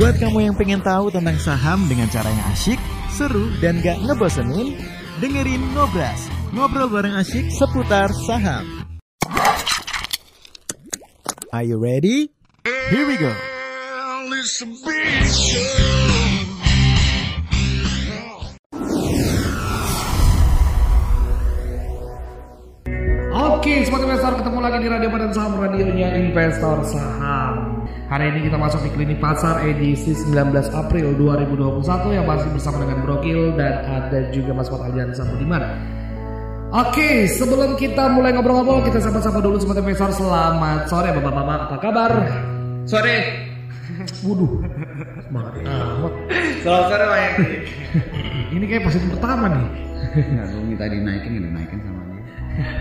Buat kamu yang pengen tahu tentang saham dengan cara yang asyik, seru, dan gak ngebosenin, dengerin Ngobras, ngobrol bareng asyik seputar saham. Are you ready? Here we go. Oke, sobat investor ketemu lagi di Radio Badan Saham radionya Investor Saham. Hari ini kita masuk di klinik pasar edisi 19 April 2021 yang masih bersama dengan Brokil dan ada juga Mas Wat Aljan Budiman. Oke, sebelum kita mulai ngobrol-ngobrol, kita sapa-sapa dulu sobat investor. Selamat sore Bapak-bapak, apa kabar? Sore. Waduh, semangat amat. Selamat sore Pak. Ini kayak positif pertama nih. Enggak, gue minta dinaikin, dinaikin sama dia.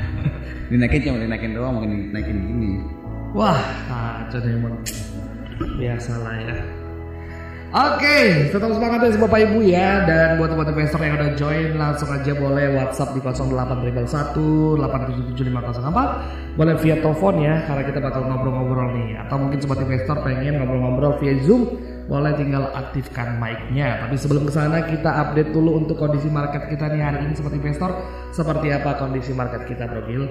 dinaikin cuma dinaikin doang, mungkin dinaikin gini. Wah, kacau emang. Biasalah ya. Oke, tetap semangat ya Bapak Ibu ya Dan buat teman investor yang udah join Langsung aja boleh WhatsApp di 081 877 Boleh via telepon ya Karena kita bakal ngobrol-ngobrol nih Atau mungkin sobat investor pengen ngobrol-ngobrol via Zoom Boleh tinggal aktifkan mic-nya Tapi sebelum ke sana kita update dulu untuk kondisi market kita nih hari ini sobat investor Seperti apa kondisi market kita Bro Gil?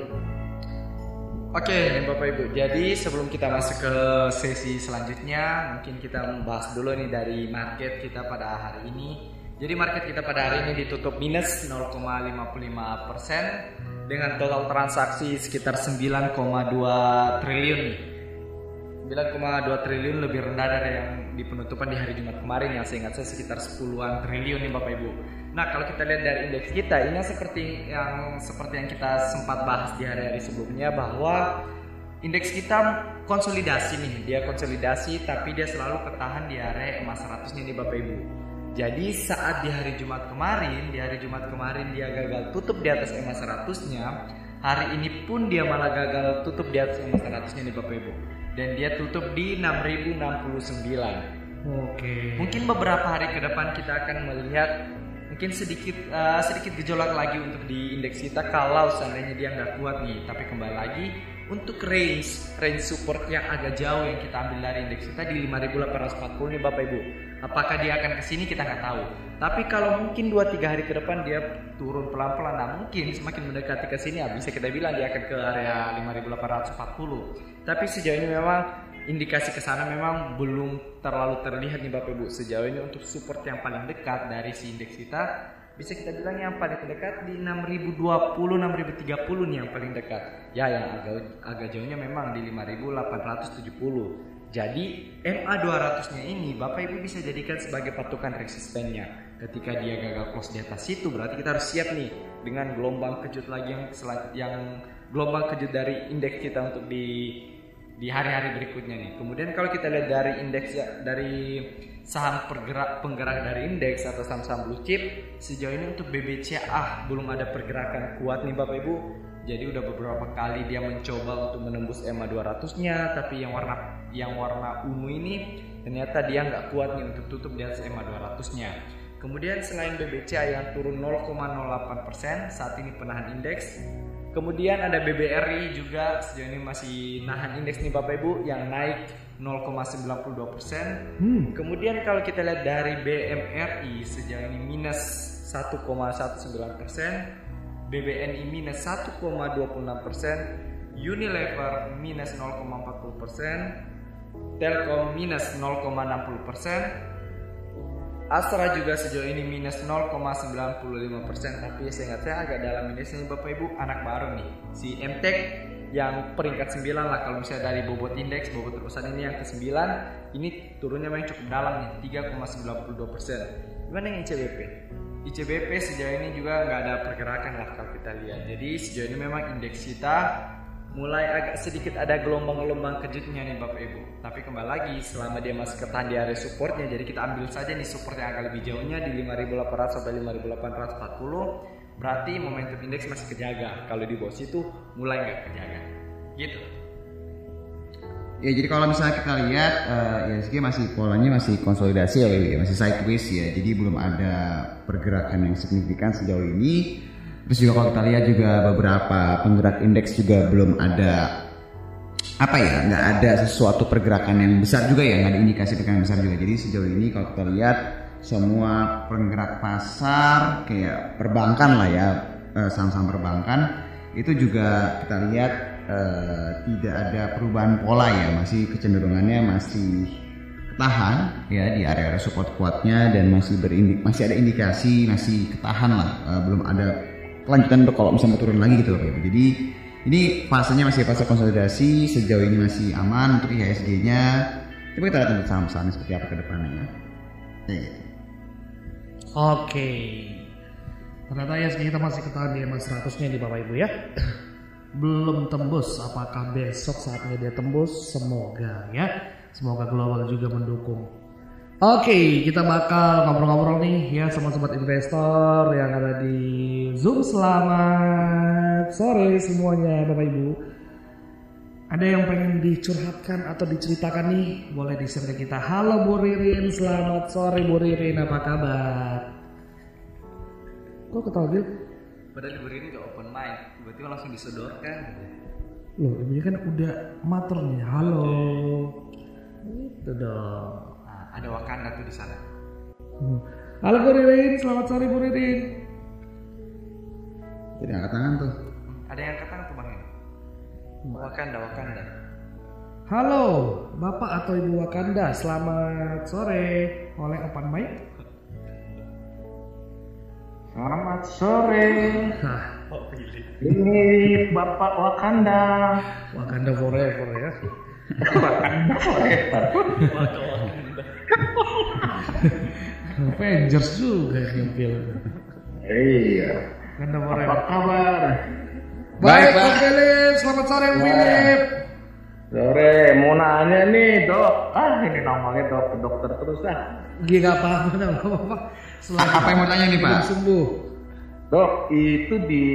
Oke. Nih Bapak Ibu, jadi sebelum kita masuk ke sesi selanjutnya Mungkin kita membahas dulu nih dari market kita pada hari ini. Jadi market kita pada hari ini ditutup minus 0,55% Dengan total transaksi sekitar 9,2 triliun nih. 9,2 triliun lebih rendah dari yang di penutupan di hari Jumat kemarin yang saya ingat saya sekitar 10-an triliun nih Bapak Ibu. Nah, kalau kita lihat dari indeks kita ini seperti yang seperti yang kita sempat bahas di hari-hari sebelumnya bahwa indeks kita konsolidasi nih, dia konsolidasi tapi dia selalu ketahan di area emas 100 nih Bapak Ibu. Jadi saat di hari Jumat kemarin, di hari Jumat kemarin dia gagal tutup di atas emas 100-nya, hari ini pun dia malah gagal tutup di atas emas 100-nya nih Bapak Ibu. Dan dia tutup di 6069. Oke. Mungkin beberapa hari ke depan kita akan melihat mungkin sedikit uh, sedikit gejolak lagi untuk di indeks kita kalau seandainya dia nggak kuat nih. Tapi kembali lagi untuk range range support yang agak jauh yang kita ambil dari indeks kita di 5840 nih Bapak Ibu. Apakah dia akan ke sini kita nggak tahu. Tapi kalau mungkin 2 3 hari ke depan dia turun pelan-pelan nah mungkin semakin mendekati ke sini ya bisa kita bilang dia akan ke area 5840. Tapi sejauh ini memang indikasi ke sana memang belum terlalu terlihat nih Bapak Ibu. Sejauh ini untuk support yang paling dekat dari si indeks kita bisa kita bilang yang paling dekat di 6020 6030 nih yang paling dekat. Ya yang agak agak jauhnya memang di 5870 jadi MA 200 nya ini Bapak Ibu bisa jadikan sebagai patokan resistennya ketika dia gagal close di atas situ berarti kita harus siap nih dengan gelombang kejut lagi yang yang gelombang kejut dari indeks kita untuk di di hari-hari berikutnya nih. Kemudian kalau kita lihat dari indeks dari saham pergerak penggerak dari indeks atau saham-saham blue chip sejauh ini untuk BBCA belum ada pergerakan kuat nih Bapak Ibu. Jadi udah beberapa kali dia mencoba untuk menembus EMA 200-nya tapi yang warna yang warna ungu ini ternyata dia nggak kuat nih untuk tutup di atas EMA 200-nya. Kemudian selain BBCA yang turun 0,08% saat ini penahan indeks. Kemudian ada BBRI juga sejauh ini masih nahan indeks nih Bapak Ibu yang naik 0,92 persen. Hmm. Kemudian kalau kita lihat dari BMRI sejauh ini minus 1,19 persen, BBNI minus 1,26 persen, Unilever minus 0,40 persen, Telkom minus 0,60 persen, Astra juga sejauh ini minus 0,95% tapi saya ingat saya agak dalam ini sih Bapak Ibu anak baru nih si MTEK yang peringkat 9 lah kalau misalnya dari bobot indeks bobot terusan ini yang ke 9 ini turunnya memang cukup dalam nih 3,92% gimana yang ICBP ICBP sejauh ini juga nggak ada pergerakan lah kalau kita lihat. Jadi sejauh ini memang indeks kita mulai agak sedikit ada gelombang-gelombang kejutnya nih Bapak Ibu. Tapi kembali lagi selama dia masih ketahan di area supportnya, jadi kita ambil saja nih support yang agak lebih jauhnya di 5800 sampai 5840. Berarti momentum indeks masih kejaga. Kalau di bawah situ mulai nggak kejaga. Gitu. Ya jadi kalau misalnya kita lihat uh, masih polanya masih konsolidasi ya, ya masih sideways ya. Jadi belum ada pergerakan yang signifikan sejauh ini Terus juga kalau kita lihat juga beberapa penggerak indeks juga belum ada apa ya nggak ada sesuatu pergerakan yang besar juga ya nggak ada indikasi pergerakan besar juga. Jadi sejauh ini kalau kita lihat semua penggerak pasar kayak perbankan lah ya eh, saham-saham perbankan itu juga kita lihat eh, tidak ada perubahan pola ya. Masih kecenderungannya masih ketahan ya di area-area support kuatnya dan masih berindik masih ada indikasi masih ketahan lah Eh, belum ada kelanjutan untuk kalau misalnya mau turun lagi gitu loh Pak Ibu. jadi ini fasenya masih fase konsolidasi sejauh ini masih aman untuk IHSG-nya coba kita lihat untuk saham-sahamnya seperti apa ke depannya ya gitu. Oke. Ternyata ya kita masih ketahan di emas 100 nya di Bapak Ibu ya. Belum tembus. Apakah besok saatnya dia tembus? Semoga ya. Semoga global juga mendukung. Oke, kita bakal ngobrol-ngobrol nih ya sama sobat investor yang ada di Zoom. Selamat sore semuanya Bapak Ibu. Ada yang pengen dicurhatkan atau diceritakan nih? Boleh di-share ke kita. Halo Bu Ririn, selamat sore Bu Ririn, apa kabar? Kok ketawa Bil? Padahal libur ini gak open mic, tiba-tiba langsung disodorkan. Loh, ibunya kan udah mater nih. Halo. Itu dong. Ada Wakanda tuh di sana. Hmm. Halo Bu Ririn, selamat sore Bu Ririn. jadi angkat tangan tuh Ada yang kata tuh bang? Wakanda, Wakanda. Halo, Bapak atau Ibu Wakanda, selamat sore. Oleh open mic. Selamat sore. Hah, Ini Bapak Wakanda. Wakanda forever ya. Wakanda forever. Avengers juga yang nyempil. Iya. Wakanda Apa kabar? Baik, Baik, Pak. Om Philip. Selamat sore, Om Philip. Sore, mau nanya nih dok. Ah ini namanya dok dokter terus ah. Gak apa-apa, gak apa-apa. Apa yang mau tanya nih Pak sembuh. Dok itu di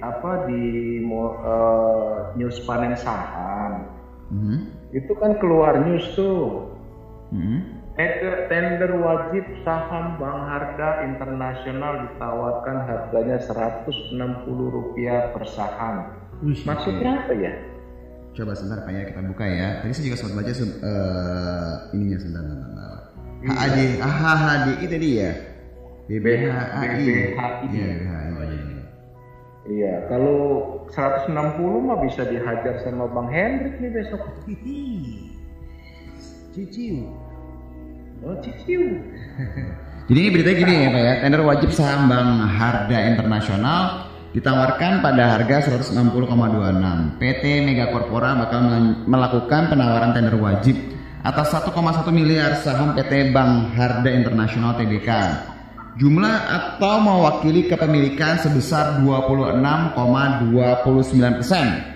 apa di eh, news panen saham Mhm. itu kan keluar news tuh Mhm. Tender, tender wajib saham Bank Harga Internasional ditawarkan harganya 160 rupiah per saham. Wih, Maksudnya apa ya? Coba sebentar Pak ya kita buka ya. Tadi saya juga sempat baca eh, ininya sebentar. sebentar. HAD, HHDI tadi ya. BBHI. BBHI. Iya, BBHI. Oh, iya, iya. Iya, kalau 160 mah bisa dihajar sama Bang Hendrik nih besok. Ciciu. Oh. Jadi ini beritanya gini ya Pak ya, tender wajib saham Bank Harga Internasional ditawarkan pada harga 160,26. PT Mega Corpora bakal mel- melakukan penawaran tender wajib atas 1,1 miliar saham PT Bank Harga Internasional TBK. Jumlah atau mewakili kepemilikan sebesar 26,29 persen.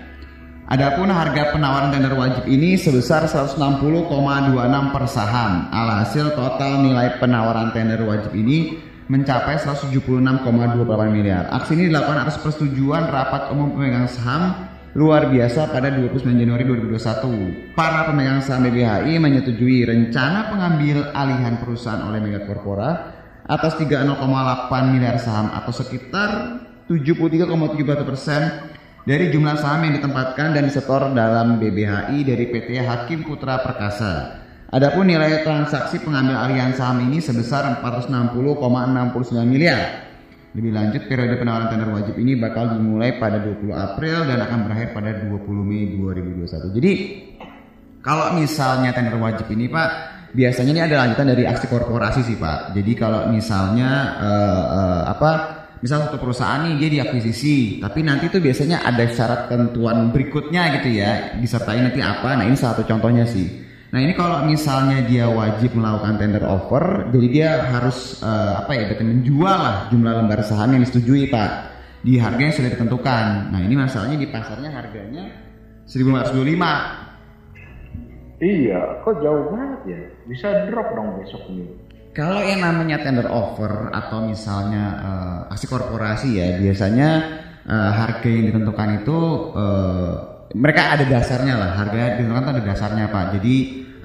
Adapun harga penawaran tender wajib ini sebesar 160,26 per saham. Alhasil total nilai penawaran tender wajib ini mencapai 176,28 miliar. Aksi ini dilakukan atas persetujuan rapat umum pemegang saham luar biasa pada 29 Januari 2021. Para pemegang saham BBHI menyetujui rencana pengambil alihan perusahaan oleh Mega Corpora atas 30,8 miliar saham atau sekitar 73,71 persen dari jumlah saham yang ditempatkan dan disetor dalam BBHI dari PT Hakim Putra Perkasa. Adapun nilai transaksi pengambil alihan saham ini sebesar 460,69 miliar. Lebih lanjut, periode penawaran tender wajib ini bakal dimulai pada 20 April dan akan berakhir pada 20 Mei 2021. Jadi, kalau misalnya tender wajib ini Pak, biasanya ini ada lanjutan dari aksi korporasi sih Pak. Jadi kalau misalnya eh, eh, apa, misal satu perusahaan nih dia diakuisisi, tapi nanti tuh biasanya ada syarat ketentuan berikutnya gitu ya, disertai nanti apa. Nah ini salah satu contohnya sih. Nah ini kalau misalnya dia wajib melakukan tender offer, jadi dia harus eh, apa ya, berarti menjual lah jumlah lembar saham yang disetujui Pak di harga yang sudah ditentukan. Nah ini masalahnya di pasarnya harganya 1525 Iya, kok jauh banget ya? Bisa drop dong besok ini. Kalau yang namanya tender offer atau misalnya eh, aksi korporasi ya biasanya eh, harga yang ditentukan itu eh, mereka ada dasarnya lah harga ditentukan ada dasarnya pak. Jadi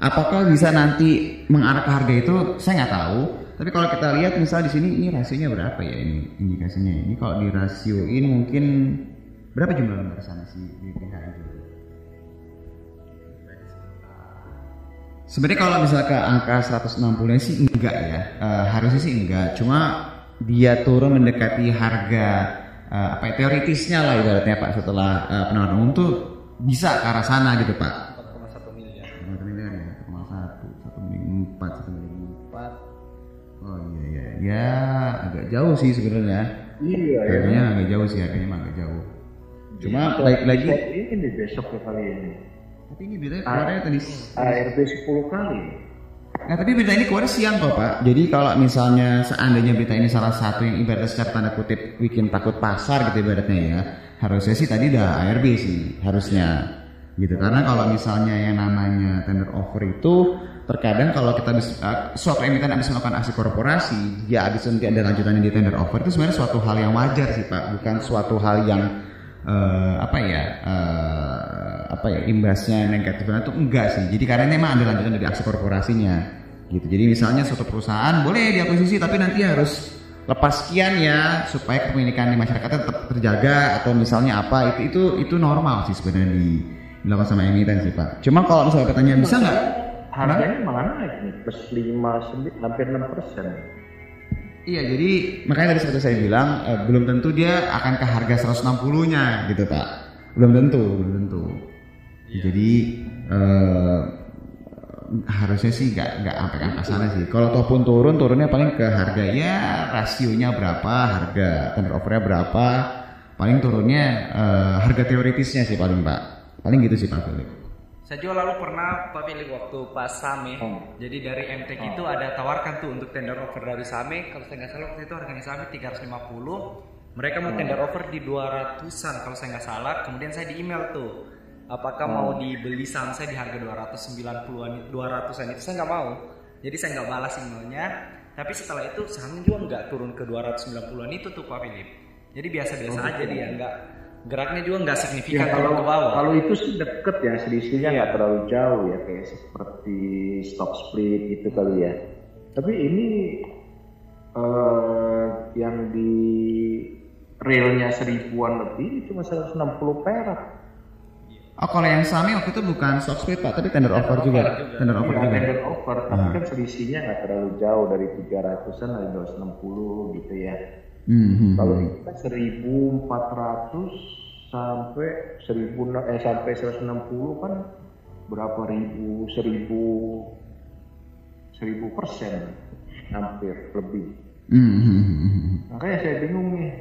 apakah bisa nanti mengarah ke harga itu saya nggak tahu. Tapi kalau kita lihat misal di sini ini rasionya berapa ya ini indikasinya? Ini kalau dirasioin mungkin berapa jumlah lembar sana si BPH itu? Sebenarnya kalau misalnya ke angka 160 sih enggak ya, Eh, harusnya sih enggak. Cuma dia turun mendekati harga eh, apa ya, teoritisnya lah ibaratnya Pak setelah eh, penawaran umum tuh bisa ke arah sana gitu Pak. 4,1 miliar. Satu miliar ya, satu koma satu, satu miliar empat, satu miliar empat. Oh iya iya, ya agak jauh sih sebenarnya. Iya ya. Harganya agak jauh sih, harganya mah agak jauh. Cuma baik lagi, ini besok ya kali ini. Tapi ini beritanya keluarnya tadi. ARB 10 kali. Nah tapi berita ini keluar siang kok Pak. Jadi kalau misalnya seandainya berita ini salah satu yang ibaratnya secara tanda kutip bikin takut pasar gitu ibaratnya ya, harusnya sih tadi udah ARB sih harusnya gitu. Karena kalau misalnya yang namanya tender offer itu terkadang kalau kita bisa uh, suatu emiten habis melakukan aksi korporasi, ya habis nanti ada lanjutannya di tender offer itu sebenarnya suatu hal yang wajar sih Pak, bukan suatu hal yang eh, apa ya eh, apa ya imbasnya negatif itu enggak sih. Jadi karena ini memang ada lanjutan dari aksi korporasinya gitu. Jadi misalnya suatu perusahaan boleh diakuisisi tapi nanti harus lepas sekian ya supaya kepemilikan di masyarakat tetap terjaga atau misalnya apa itu itu itu normal sih sebenarnya di dilakukan sama emiten sih Pak. Cuma kalau misalnya pertanyaan bisa nggak? Harganya malah naik nih, plus 5, hampir 6 persen. Iya, jadi makanya tadi seperti saya bilang eh, belum tentu dia akan ke harga 160-nya gitu, Pak. Belum tentu, belum tentu. Jadi eh, harusnya sih nggak nggak sampai ke sana sih. Kalau toh pun turun, turunnya paling ke harga ya rasionya berapa, harga tender offernya berapa, paling turunnya eh, harga teoritisnya sih paling Pak. Paling gitu sih Pak Philip. Saya juga lalu pernah Pak Philip waktu pas Same, Oh. jadi dari MTek itu ada tawarkan tuh untuk tender offer dari Same, kalau saya nggak salah waktu itu harganya Same 350, mereka mau tender offer di 200-an kalau saya nggak salah, kemudian saya di email tuh, apakah mau dibeli saham saya di harga 290-an, 200-an itu? Saya nggak mau, jadi saya nggak balas emailnya, tapi setelah itu sahamnya juga nggak turun ke 290-an itu tuh Pak Philip, jadi biasa-biasa aja dia nggak geraknya juga nggak signifikan Ya, kalau ke bawah. kalau itu sih deket ya selisihnya nggak terlalu jauh ya kayak seperti stock split gitu kali ya. Tapi ini eh yang di realnya seribuan lebih cuma 160 perak. Oh kalau yang Sami waktu itu bukan stock split Pak, tapi tender offer juga. Tender offer Iya, juga. tender offer, tapi kan selisihnya nggak terlalu jauh dari 300-an dari 260 gitu ya. Hmm, hmm, Kalau hmm. ini kan 1400 sampai 1000 eh sampai 160 kan berapa ribu seribu seribu persen hampir lebih. Hmm, hmm. Makanya saya bingung nih.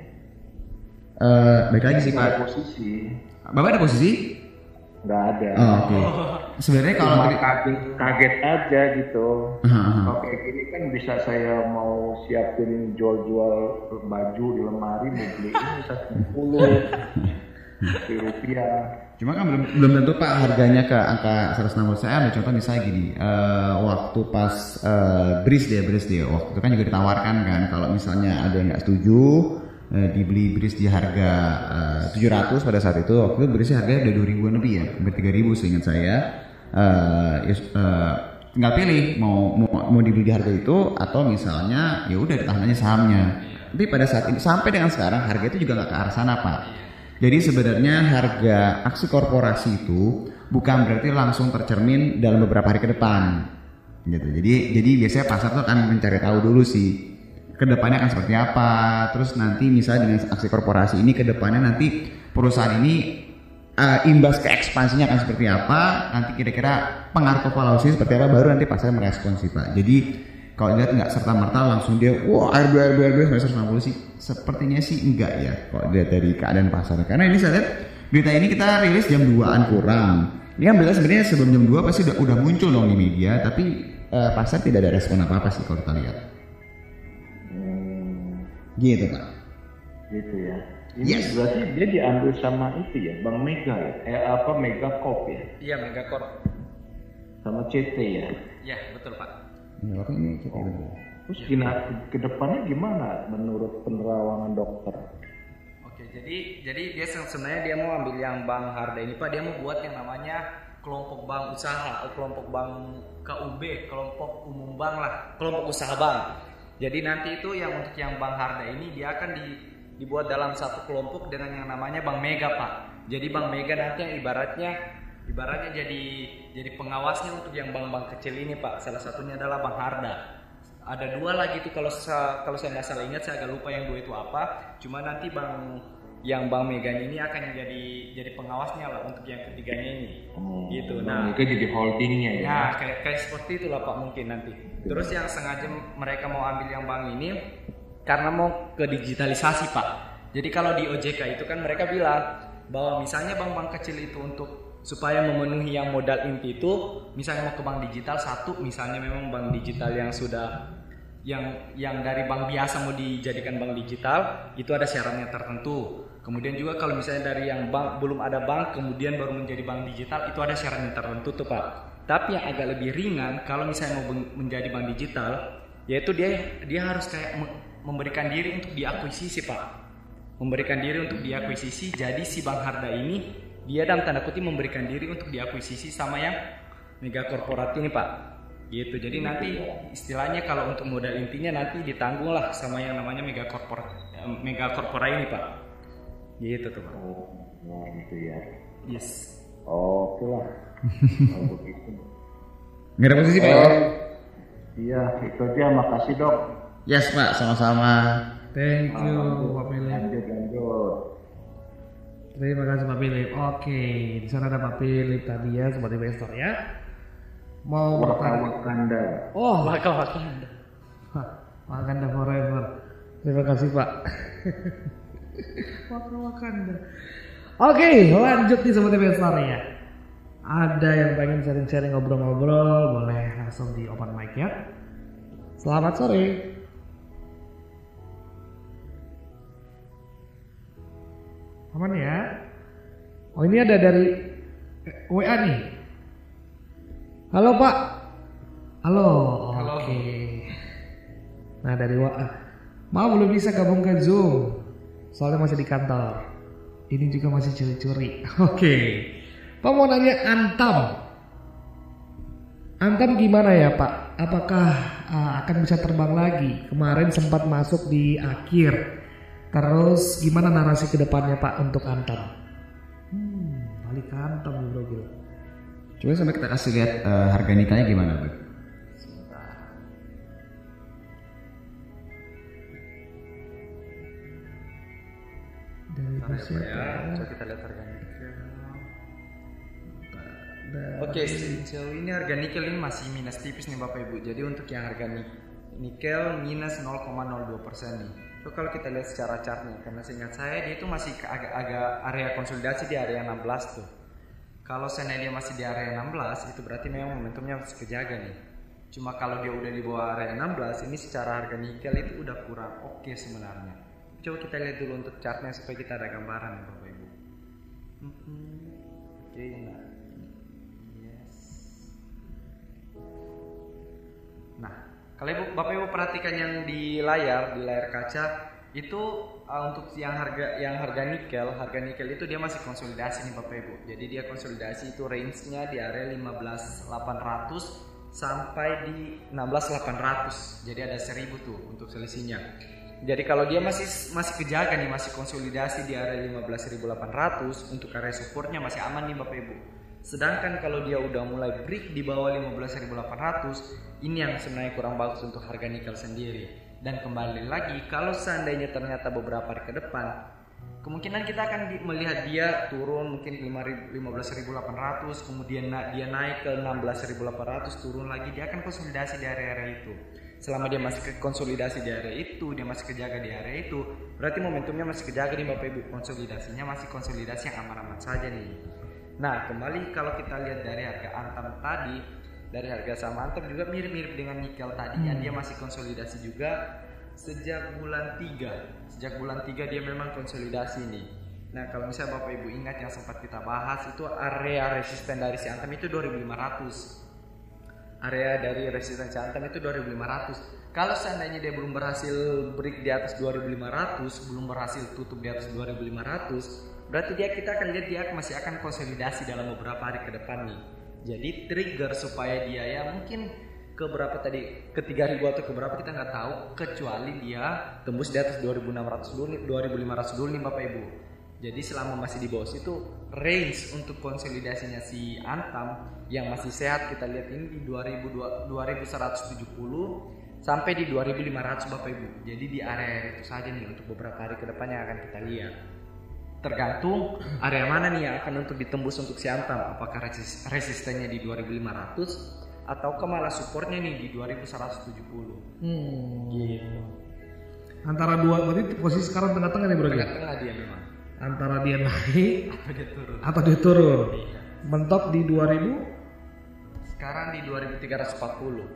Eh, baik lagi sih Pak. posisi Bapak ada posisi? Nggak ada. Oh, Oke. Sebenarnya kalau Cuma kaget, kaget aja gitu. Aha. Oke, ini kan bisa saya mau siapin jual-jual baju di lemari, mau beli ini satu puluh rupiah. Cuma kan belum belum tentu Pak harganya ke angka 160 saya ambil contoh misalnya gini eh, waktu pas eh, bris dia bris dia waktu itu kan juga ditawarkan kan kalau misalnya ada yang nggak setuju eh, dibeli bris di harga eh, 700 pada saat itu. Waktu itu brisnya harganya udah 2000 lebih ya hampir 3000 seingat saya. Ya, eh, tinggal pilih mau, mau mau dibeli di harga itu atau misalnya ya udah ditahan aja sahamnya. Tapi pada saat ini sampai dengan sekarang harga itu juga nggak ke arah sana Pak. Jadi sebenarnya harga aksi korporasi itu bukan berarti langsung tercermin dalam beberapa hari ke depan. Gitu. Jadi jadi biasanya pasar tuh akan mencari tahu dulu sih ke depannya akan seperti apa. Terus nanti misalnya dengan aksi korporasi ini ke depannya nanti perusahaan ini eh, imbas ke ekspansinya akan seperti apa. Nanti kira-kira pengaruh ke valuasi seperti apa baru nanti pasar merespon sih pak. Jadi kalau lihat nggak serta merta langsung dia wah RB RB RB 160 sih sepertinya sih enggak ya kalau dilihat dari keadaan pasar karena ini saya lihat berita ini kita rilis jam 2an kurang ini kan berita sebenarnya sebelum jam 2 pasti udah, udah muncul dong di media tapi eh, pasar tidak ada respon apa apa sih kalau kita lihat gitu pak gitu ya. Ini Yes. berarti dia diambil sama itu ya, Bang Mega ya, eh apa Mega Corp ya, Iya Megacorp. sama CT ya. Ya betul Pak. ya apa ini kita lihat. Terus gina, ke depannya gimana menurut penerawangan dokter? Oke, jadi jadi dia se- sebenarnya dia mau ambil yang Bank Harda ini Pak, dia mau buat yang namanya kelompok bank usaha, atau kelompok bank KUB, kelompok umum bank lah, kelompok usaha bank. Jadi nanti itu yang untuk yang Bank Harda ini dia akan di, dibuat dalam satu kelompok dengan yang namanya Bank Mega Pak. Jadi Bank Mega nanti yang ibaratnya ibaratnya jadi jadi pengawasnya untuk yang bank-bank kecil ini Pak. Salah satunya adalah Bank Harda. Ada dua lagi tuh kalau sa- kalau saya nggak salah ingat saya agak lupa yang dua itu apa. Cuma nanti Bang yang Bang Megan ini akan jadi jadi pengawasnya lah untuk yang ketiganya ini. gitu. Nah, itu jadi holdingnya ya. Ya, kayak kayak seperti itulah Pak mungkin nanti. Terus yang sengaja mereka mau ambil yang bank ini karena mau ke digitalisasi Pak. Jadi kalau di OJK itu kan mereka bilang bahwa misalnya bank-bank kecil itu untuk supaya memenuhi yang modal inti itu misalnya mau ke bank digital satu misalnya memang bank digital yang sudah yang yang dari bank biasa mau dijadikan bank digital itu ada syaratnya tertentu. Kemudian juga kalau misalnya dari yang bank belum ada bank kemudian baru menjadi bank digital itu ada syaratnya tertentu tuh Pak. Tapi yang agak lebih ringan kalau misalnya mau menjadi bank digital yaitu dia dia harus kayak me- memberikan diri untuk diakuisisi Pak. Memberikan diri untuk diakuisisi jadi si Bank Harda ini dia dalam tanda kutip memberikan diri untuk diakuisisi sama yang mega korporat ini Pak gitu jadi nanti istilahnya kalau untuk modal intinya nanti ditanggung lah sama yang namanya mega korporat eh, mega korporat ini pak gitu tuh pak Oh, nah gitu ya. yes Oke lah. Kalau begitu. Nggak ada posisi Pak ya? Oh, iya, itu aja. Makasih dok. Yes Pak, sama-sama. Thank you Pak Philip. Lanjut lanjut. Terima kasih Pak Philip. Oke, di sana ada Pak Philip tadi ya sebagai investor ya. Mau Waka bertanya? Wakanda. Oh, bakal bakal Wah, Wakanda forever. Terima kasih Pak. Waka Wakanda. Oke, lanjut nih sobat investor ya. Ada yang pengen sharing-sharing ngobrol-ngobrol, boleh langsung di open mic ya. Selamat sore. Aman ya? Oh ini ada dari WA nih. Halo Pak. Halo. Halo. Oke. Nah dari WA. Mau belum bisa gabung ke Zoom. Soalnya masih di kantor. Ini juga masih curi-curi. Oke. Pak mau nanya Antam. Antam gimana ya Pak? Apakah uh, akan bisa terbang lagi? Kemarin sempat masuk di akhir. Terus gimana narasi ke depannya Pak untuk Antam? Hmm, balik Antam bro Gil. Coba sampai kita kasih lihat eh, harga nikelnya gimana Persia. ya coba kita lihat harga nikel Oke, sejauh ini harga nikel ini masih minus tipis nih Bapak Ibu. Jadi untuk yang harga ni- nikel minus 0,02 persen nih. So, kalau kita lihat secara chartnya, karena seingat saya dia itu masih agak-agak area konsolidasi di area 16 tuh. Kalau seandainya dia masih di area 16, itu berarti memang momentumnya masih kejaga nih. Cuma kalau dia udah di bawah area 16, ini secara harga nikel itu udah kurang oke sebenarnya. Coba kita lihat dulu untuk chartnya supaya kita ada gambaran ya Bapak Ibu. Mhm. Oke, nah. Yes. Nah, kalau ibu, bapak ibu perhatikan yang di layar, di layar kaca itu uh, untuk yang harga yang harga nikel, harga nikel itu dia masih konsolidasi nih bapak ibu. Jadi dia konsolidasi itu range-nya di area 15.800 sampai di 16.800. Jadi ada 1000 tuh untuk selisihnya. Jadi kalau dia masih masih kejaga nih, masih konsolidasi di area 15.800 untuk area supportnya masih aman nih bapak ibu. Sedangkan kalau dia udah mulai break di bawah 15.800, ini yang sebenarnya kurang bagus untuk harga nikel sendiri. Dan kembali lagi, kalau seandainya ternyata beberapa hari ke depan, kemungkinan kita akan melihat dia turun mungkin 5.000 15.800, kemudian dia naik ke 16.800, turun lagi, dia akan konsolidasi di area-area itu. Selama dia masih ke konsolidasi di area itu, dia masih kejaga di area itu, berarti momentumnya masih kejaga nih Bapak Ibu. Konsolidasinya masih konsolidasi yang aman-aman saja nih. Nah, kembali kalau kita lihat dari harga Antam tadi, dari harga saham Antam juga mirip-mirip dengan nikel tadi ya, dia masih konsolidasi juga sejak bulan 3. Sejak bulan 3 dia memang konsolidasi nih. Nah, kalau misalnya Bapak Ibu ingat yang sempat kita bahas itu area resisten dari si Antam itu 2500 area dari resistensi Antam itu 2500 kalau seandainya dia belum berhasil break di atas 2500 belum berhasil tutup di atas 2500 berarti dia kita akan lihat dia masih akan konsolidasi dalam beberapa hari ke depan nih. Jadi trigger supaya dia ya mungkin ke berapa tadi ke 3000 atau ke berapa kita nggak tahu kecuali dia tembus di atas 2600 dulu nih 2500 dulu nih Bapak Ibu. Jadi selama masih di bawah situ range untuk konsolidasinya si Antam yang masih sehat kita lihat ini di 2000 2170 sampai di 2500 Bapak Ibu. Jadi di area itu saja nih untuk beberapa hari ke depan yang akan kita lihat. Tergantung area mana nih yang akan untuk ditembus untuk si Antam. Apakah resist- resistennya di 2500 atau malah supportnya nih di 2170. Hmm. Gitu. Antara dua berarti posisi sekarang tengah-tengah nih bro. Tengah-tengah dia memang. Antara dia naik Apa dia turun? atau dia turun. Iya. Mentok di 2000, Sekarang di 2340.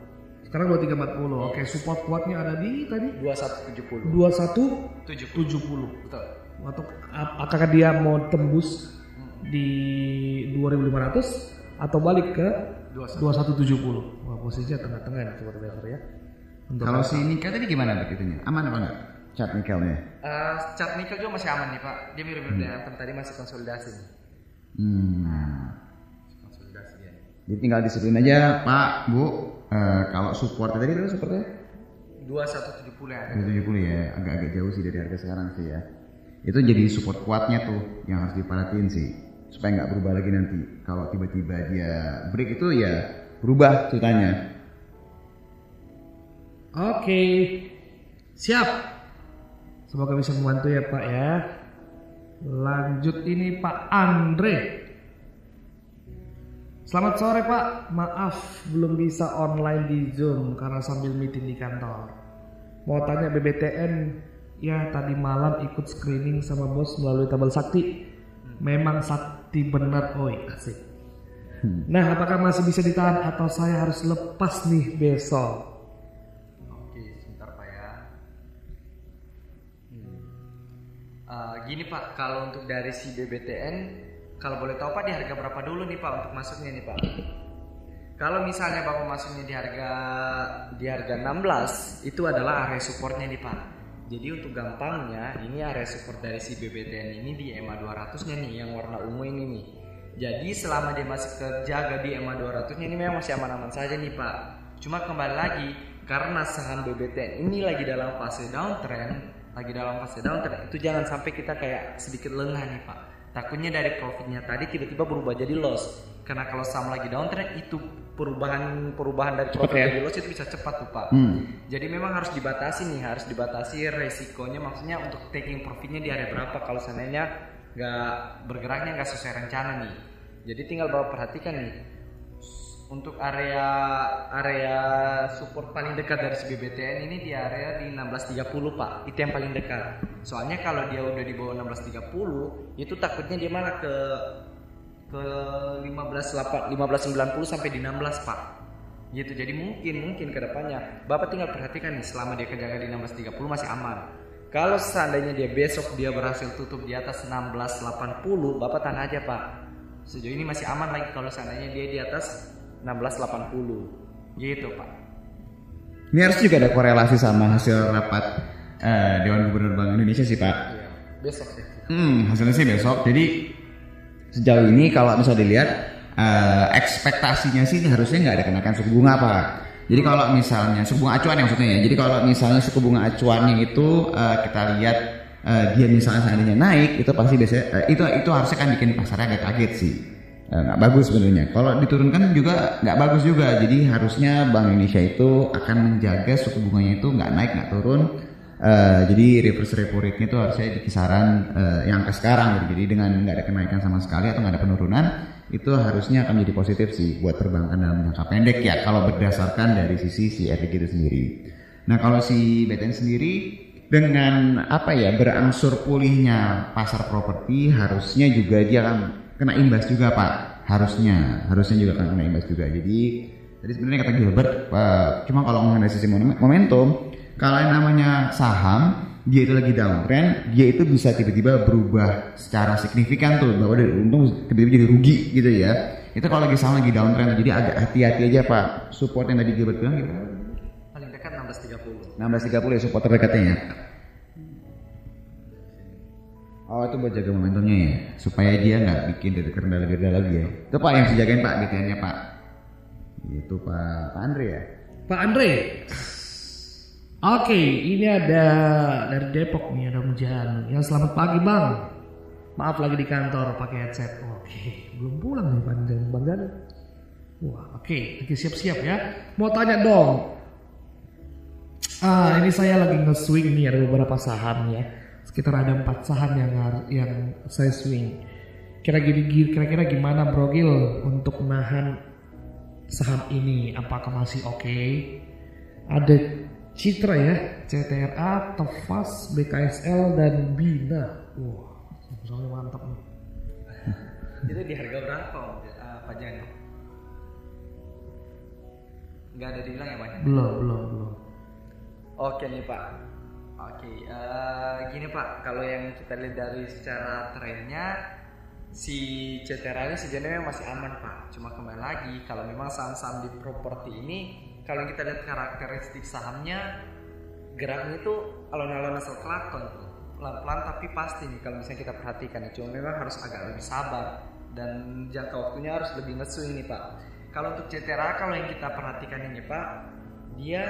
sekarang 2340. Oke, support kuatnya ada di tadi 2170. 2170. 70. Betul. Atau ap- apakah dia mau tembus di 2500 atau balik ke 2170? Wah, posisinya tengah-tengah nih sobat ya. Untuk Kalau si Nika tadi gimana begitunya? Aman apa enggak? Cat nikelnya. Eh, chart nickel juga masih aman nih Pak. Dia mirip-mirip dengan Antem tadi masih konsolidasi. Hmm. Konsolidasi dia. Jadi tinggal disiplin aja, Pak, Bu. Eh, kalau support tadi berapa supportnya? 2170 ya. 170 ya, agak-agak jauh sih dari harga sekarang sih ya. Itu jadi support kuatnya tuh yang harus diperhatiin sih. Supaya nggak berubah lagi nanti. Kalau tiba-tiba dia break itu ya berubah ceritanya. Oke. Siap. Semoga bisa membantu ya Pak ya. Lanjut ini Pak Andre. Selamat sore Pak. Maaf belum bisa online di Zoom karena sambil meeting di kantor. Mau tanya BBTN ya tadi malam ikut screening sama bos melalui tabel sakti. Memang sakti benar oi asik. Nah, apakah masih bisa ditahan atau saya harus lepas nih besok? Eh, gini Pak, kalau untuk dari si BBTN, kalau boleh tahu Pak di harga berapa dulu nih Pak untuk masuknya nih Pak? Kalau misalnya Bapak masuknya di harga di harga 16, itu adalah area supportnya nih Pak. Jadi untuk gampangnya, ini area support dari si BBTN ini di EMA 200-nya nih yang warna ungu ini nih. Jadi selama dia masih terjaga di EMA 200-nya ini memang masih aman-aman saja nih Pak. Cuma kembali lagi karena saham BBTN ini lagi dalam fase downtrend, lagi dalam fase downtrend, itu jangan sampai kita kayak sedikit lengah nih Pak. Takutnya dari profitnya tadi tiba-tiba berubah jadi loss. Karena kalau saham lagi downtrend itu perubahan perubahan dari profit ya? jadi loss itu bisa cepat tuh Pak. Hmm. Jadi memang harus dibatasi nih, harus dibatasi resikonya maksudnya untuk taking profitnya di area berapa kalau seandainya nggak bergeraknya nggak sesuai rencana nih. Jadi tinggal bawa perhatikan nih untuk area area support paling dekat dari si BBTN ini di area di 1630 Pak. Itu yang paling dekat. Soalnya kalau dia udah di bawah 1630 itu takutnya dia malah ke ke 15 1590 sampai di 16 Pak gitu jadi mungkin mungkin ke depannya bapak tinggal perhatikan nih selama dia kejaga di 1630 masih aman kalau seandainya dia besok dia berhasil tutup di atas 1680 bapak tahan aja pak sejauh ini masih aman lagi kalau seandainya dia di atas 1680 gitu pak Ini harus juga ada korelasi sama hasil rapat eh, Dewan Gubernur Bank Indonesia sih, Pak. Iya, besok sih Hmm, hasilnya sih besok. Jadi sejauh ini kalau misalnya dilihat eh, ekspektasinya sih harusnya nggak ada kenaikan suku bunga pak. Jadi kalau misalnya suku bunga acuan ya maksudnya ya. Jadi kalau misalnya suku bunga acuannya itu eh, kita lihat eh, dia misalnya seandainya naik itu pasti biasanya eh, itu itu harusnya kan bikin pasarnya agak kaget sih. Eh, nggak bagus sebenarnya. Kalau diturunkan juga nggak bagus juga. Jadi harusnya Bank Indonesia itu akan menjaga suku bunganya itu nggak naik nggak turun. Eh, jadi reverse repo rate-nya itu harusnya di kisaran eh, yang ke sekarang. Jadi dengan nggak ada kenaikan sama sekali atau nggak ada penurunan itu harusnya akan menjadi positif sih buat perbankan dalam jangka pendek ya kalau berdasarkan dari sisi si efek itu sendiri. Nah kalau si BTN sendiri dengan apa ya berangsur pulihnya pasar properti harusnya juga dia akan kena imbas juga pak. Harusnya harusnya juga akan kena imbas juga. Jadi tadi sebenarnya kata Gilbert eh, cuma kalau ngomongin dari sisi momen- momentum kalau yang namanya saham dia itu lagi downtrend dia itu bisa tiba-tiba berubah secara signifikan tuh bahwa dari untung tiba-tiba jadi rugi gitu ya. Itu kalau lagi saham lagi downtrend jadi agak hati-hati aja pak. Support yang tadi Gilbert bilang gitu paling dekat 1630 16.30 ya support terdekatnya ya. Oh itu buat jaga momentumnya ya, supaya dia nggak bikin dari rendah lagi ya. Itu pak yang harus jagain pak BTN-nya pak. Itu pak, pak Andre ya. Pak Andre. Oke, ini ada dari Depok nih ada Mujan. Yang selamat pagi bang. Maaf lagi di kantor pakai headset. Oke, belum pulang nih Bang Jan. Bang Jan. Wah, oke, lagi siap-siap ya. Mau tanya dong. Ah, ini saya lagi nge-swing nih ada beberapa saham ya. Sekitar ada empat saham yang yang saya swing. Kira-kira kira-kira gimana Bro Gil untuk menahan saham ini? Apakah masih oke? Ada Citra ya, CTRA, Tefas, BKSL dan Bina. Wah, soalnya mantap nih. Itu di harga berapa Om? Eh, Pak Jan? Nggak ada dibilang ya Pak? Belum, belum, belum. Oke nih Pak. Oke, eh, gini Pak, kalau yang kita lihat dari secara trennya si CTRA ini memang masih aman Pak. Cuma kembali lagi kalau memang saham-saham di properti ini kalau kita lihat karakteristik sahamnya geraknya itu alon-alon asal kelakon tuh. pelan-pelan tapi pasti nih kalau misalnya kita perhatikan ya cuma memang harus agak lebih sabar dan jangka waktunya harus lebih nge-swing nih Pak. Kalau untuk CTRA kalau yang kita perhatikan ini Pak, dia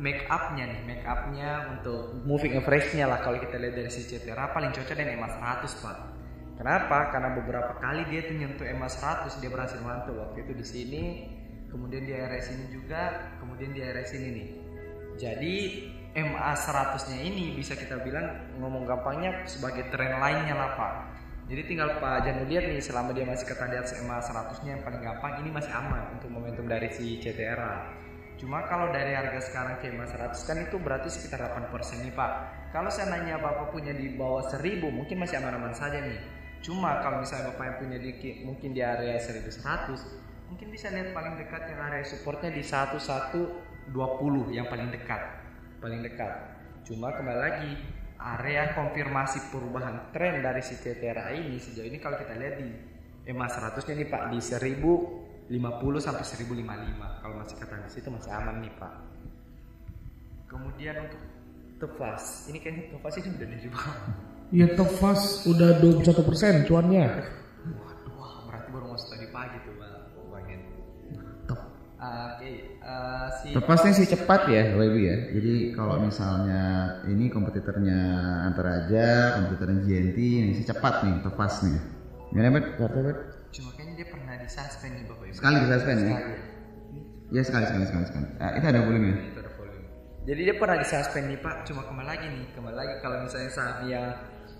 make upnya nih, make upnya untuk moving average-nya lah kalau kita lihat dari si CTRA paling cocok dengan EMA 100 Pak. Kenapa? Karena beberapa kali dia tuh nyentuh EMA 100 dia berhasil mantul waktu itu di sini, kemudian di area sini juga, kemudian di area sini nih. Jadi MA 100-nya ini bisa kita bilang ngomong gampangnya sebagai tren lainnya lah Pak. Jadi tinggal Pak Janu lihat nih selama dia masih ketahan di atas MA 100-nya yang paling gampang ini masih aman untuk momentum dari si CTRA. Cuma kalau dari harga sekarang MA 100 kan itu berarti sekitar 8% nih Pak. Kalau saya nanya Bapak punya di bawah 1000 mungkin masih aman-aman saja nih. Cuma kalau misalnya Bapak yang punya di mungkin di area 1100 mungkin bisa lihat paling dekat yang area supportnya di 1120 yang paling dekat paling dekat. Cuma kembali lagi area konfirmasi perubahan tren dari si CTRA ini sejauh ini kalau kita lihat di EMA 100 nya nih Pak di 1050 sampai 1055 kalau masih kata di situ masih aman nih Pak. Kemudian untuk Tefas, ini kayaknya Tefas ini udah di bawah. Ya Tefas udah 21 persen cuannya. Waduh, wah, berarti baru masuk tadi pagi tuh Bang. Bang Hen. Mantap. Ah, Oke, eh, si Tepasnya sih cepat ya, Ibu ya. Jadi kalau misalnya ini kompetitornya antara aja, kompetitornya GNT, ini sih cepat nih, tepas nih. Gimana bet? Cuma kayaknya dia pernah di suspend nih Bapak Ibu. Sekali di suspend ya? Sekali. Ya sekali sekali sekali sekali. Ah, itu ada volume ya? itu ada volume. Jadi dia pernah disuspend nih Pak, cuma kembali lagi nih, kembali lagi kalau misalnya saham yang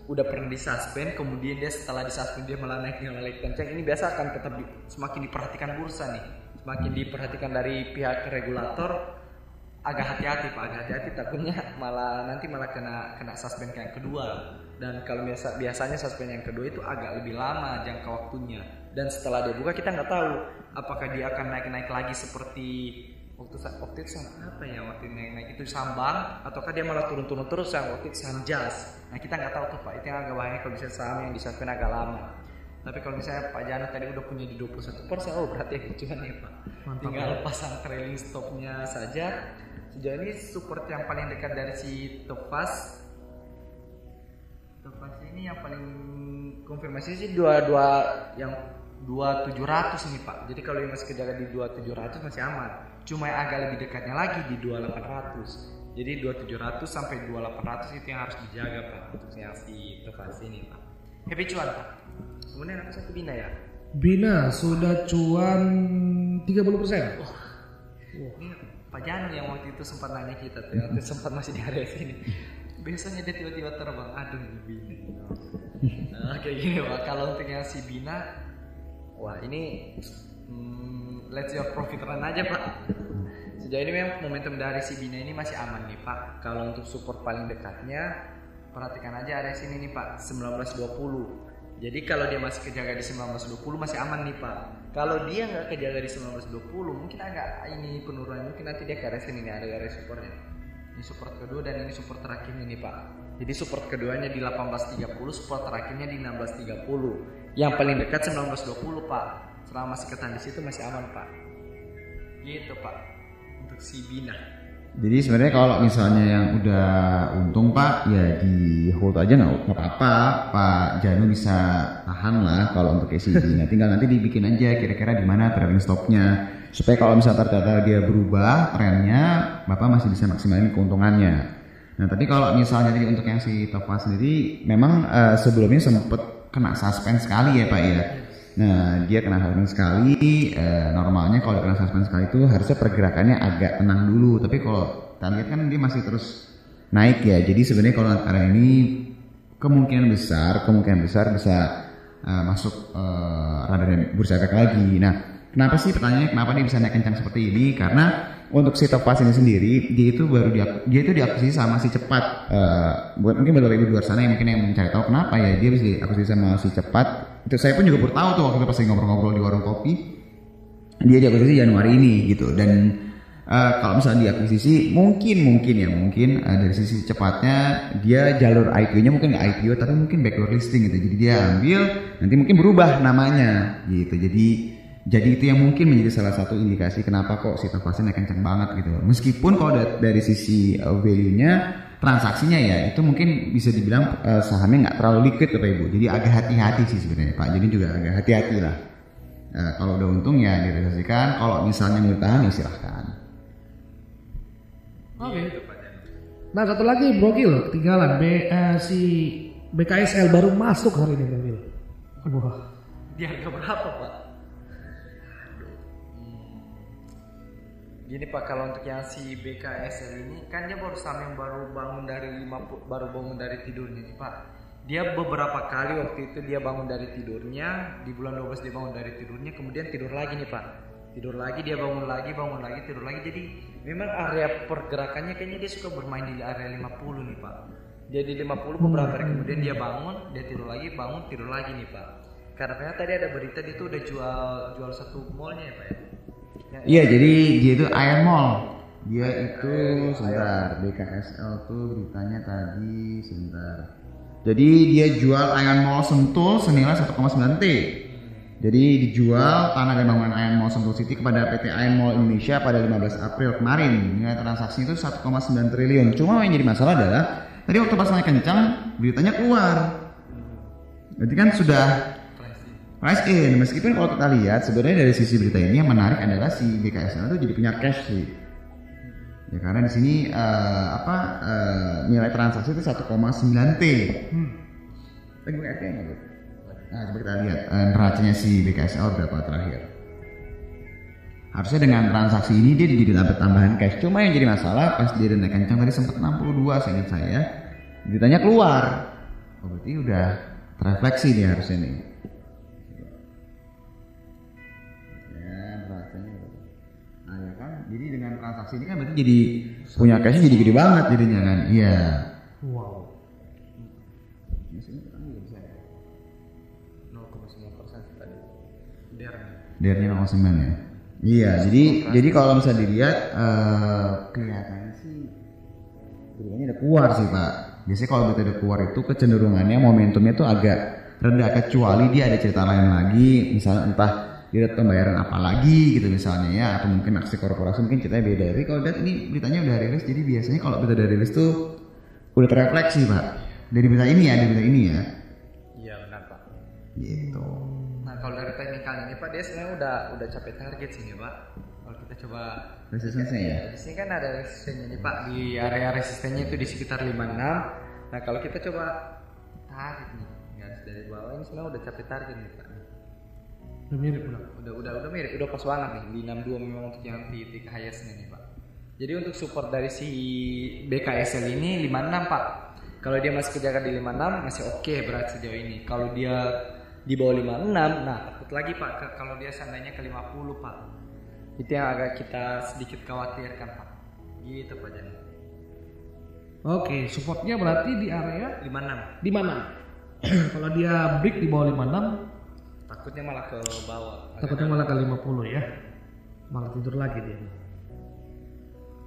udah pernah disuspend, kemudian dia setelah disuspend dia malah naik naik kencang, ini biasa akan tetap di- semakin diperhatikan bursa nih, semakin diperhatikan dari pihak regulator, agak hati-hati Pak, agak hati-hati takutnya malah nanti malah kena kena suspend yang kedua. Dan kalau biasa biasanya suspend yang kedua itu agak lebih lama jangka waktunya. Dan setelah dia buka kita nggak tahu apakah dia akan naik-naik lagi seperti waktu waktu itu apa ya waktu naik naik itu sambang ataukah dia malah turun-turun terus yang waktu itu jas nah kita nggak tahu tuh pak. Itu yang agak bahaya kalau misalnya saham yang disuspend agak lama. Tapi kalau misalnya Pak Jana tadi udah punya di 21 persen oh berarti kecuan ya pak. Mantap, tinggal pasang trailing stopnya saja. Sejauh ini support yang paling dekat dari si Topaz. Topaz ini yang paling konfirmasi sih dua dua yang dua tujuh ratus nih pak. Jadi kalau yang masih kejaga di dua tujuh ratus masih aman. Cuma yang agak lebih dekatnya lagi di dua delapan ratus. Jadi dua tujuh ratus sampai dua delapan ratus itu yang harus dijaga pak untuk yang si Topaz ini pak. Happy cuan pak. Kemudian apa satu bina ya? Bina sudah cuan 30 persen. Ini Pak Janu yang waktu itu sempat nanya kita tuh, waktu sempat masih di area sini. Biasanya dia tiba-tiba terbang, aduh ini Bina. Nah, kayak gini Pak, kalau untuk yang si Bina, wah ini hmm, let's your profit run aja Pak. Sejauh ini memang momentum dari si Bina ini masih aman nih Pak. Kalau untuk support paling dekatnya, perhatikan aja area sini nih Pak, 1920. Jadi kalau dia masih kejaga di 1920 masih aman nih Pak. Kalau dia nggak kejaga di 1920 mungkin agak ini penurunan mungkin nanti dia ke area sini nih ada area supportnya. Ini support kedua dan ini support terakhirnya nih Pak. Jadi support keduanya di 1830, support terakhirnya di 1630. Yang paling dekat 1920 Pak. Selama masih ketahan di situ masih aman Pak. Gitu Pak. Untuk si Bina. Jadi sebenarnya kalau misalnya yang udah untung Pak, ya di hold aja nggak apa-apa. Pak Janu bisa tahan lah kalau untuk SCB. Nah, tinggal nanti dibikin aja kira-kira di mana trailing stopnya. Supaya kalau misalnya ternyata dia berubah trennya, Bapak masih bisa maksimalin keuntungannya. Nah, tapi kalau misalnya tadi untuk yang si Topaz sendiri, memang eh, sebelumnya sempet kena suspend sekali ya Pak ya. Nah dia kena suspend sekali. eh, normalnya kalau kena suspend sekali itu harusnya pergerakannya agak tenang dulu. Tapi kalau kita lihat kan dia masih terus naik ya. Jadi sebenarnya kalau sekarang ini kemungkinan besar, kemungkinan besar bisa eh, masuk eh, radar bursa efek lagi. Nah kenapa sih pertanyaannya kenapa dia bisa naik kencang seperti ini? Karena untuk si Topaz ini sendiri dia itu baru dia dia itu diakuisisi sama si cepat. Buat mungkin beberapa ibu di luar sana yang mungkin yang mencari tahu kenapa ya dia bisa diakuisisi sama si cepat. Itu saya pun juga baru tahu tuh waktu itu pas ngobrol-ngobrol di warung kopi. Dia diakuisisi Januari ini gitu. Dan eh, kalau misalnya diakuisisi mungkin mungkin ya mungkin eh, dari sisi cepatnya dia jalur IPO-nya mungkin nggak IPO tapi mungkin backward listing gitu. Jadi dia ambil nanti mungkin berubah namanya gitu. Jadi jadi itu yang mungkin menjadi salah satu indikasi kenapa kok si naik kencang banget gitu meskipun kalau da- dari sisi eh, value-nya transaksinya ya itu mungkin bisa dibilang eh, sahamnya nggak terlalu liquid Bapak Ibu jadi agak hati-hati sih sebenarnya Pak jadi juga agak hati-hati lah Eh, kalau udah untung ya direalisasikan kalau misalnya mau ditahan ya silahkan Oke. Nah satu lagi Brokil ketinggalan B, eh, si BKSL baru masuk hari ini Brokil. Wah. Di harga berapa pak? Gini pak kalau untuk yang si BKSL ini kan dia baru yang baru bangun dari lima pu- baru bangun dari tidurnya nih pak. Dia beberapa kali waktu itu dia bangun dari tidurnya di bulan 12 dia bangun dari tidurnya kemudian tidur lagi nih pak. Tidur lagi dia bangun lagi bangun lagi tidur lagi jadi memang area pergerakannya kayaknya dia suka bermain di area 50 nih pak. Jadi 50 beberapa hari kemudian dia bangun dia tidur lagi bangun tidur lagi nih pak. Karena tadi ada berita dia tuh udah jual jual satu mallnya ya pak ya. Yang- Iya, jadi dia itu Iron Mall. Dia itu sebentar BKSL tuh beritanya tadi sebentar. Jadi dia jual Iron Mall Sentul senilai 1,9 T. Jadi dijual tanah dan bangunan Iron Mall Sentul City kepada PT Iron Mall Indonesia pada 15 April kemarin. Nilai transaksi itu 1,9 triliun. Cuma yang jadi masalah adalah tadi waktu pas naik kencang beritanya keluar. Berarti kan sudah price in meskipun kalau kita lihat sebenarnya dari sisi berita ini yang menarik adalah si BKSL itu jadi punya cash sih. Ya karena di sini eh, apa eh, nilai transaksi itu 1,9 t. Lagi pakai ATM nggak, Bu? nah coba kita lihat eh, neracanya si BKSL berapa terakhir. Harusnya dengan transaksi ini dia jadi dapat tambahan cash. Cuma yang jadi masalah pas dia naik kencang tadi sempat 62 saya ingat saya. Beritanya keluar. Oh, berarti udah terefleksi nih harusnya nih transaksi ini kan berarti jadi punya cashnya jadi gede banget jadinya kan. Iya. Wow. Kan juga bisa ya. 0,9 persen tadi. Der. DR-nya 0,9 ya. Iya, jadi jadi kalau misalnya dilihat eh kelihatannya sih beritanya udah keluar sih Pak. Biasanya kalau udah keluar itu kecenderungannya momentumnya tuh agak rendah kecuali dia ada cerita lain lagi, misalnya entah dia pembayaran apa lagi gitu misalnya ya atau mungkin aksi korporasi mungkin ceritanya beda. Tapi kalau lihat ini beritanya udah rilis jadi biasanya kalau berita udah rilis tuh udah terrefleksi Pak. Dari berita ini ya, dari berita ini ya. Iya benar pak. Gitu. Nah kalau dari teknikal ini pak dia sebenarnya udah udah capai target sini pak. Kalau kita coba Resistance ya. di sini kan ada resistennya nih pak di area resistennya itu di sekitar 56. Nah kalau kita coba tarik nih garis dari bawah ini sebenarnya udah capai target nih pak. Udah mirip udah. Udah udah udah mirip udah pas banget nih di 62 memang untuk yang titik highestnya nih pak. Jadi untuk support dari si BKSL ini 56 pak. Kalau dia masih kejaga di 56 masih oke berat sejauh ini. Kalau dia di bawah 56, nah takut lagi pak kalau dia seandainya ke 50 pak. Itu yang agak kita sedikit khawatirkan pak. Gitu pak Jani. Oke, supportnya berarti di area 56. di mana? Kalau dia break di bawah 56, Takutnya malah ke bawah. Agak takutnya malah ke 50 ya. Malah tidur lagi dia.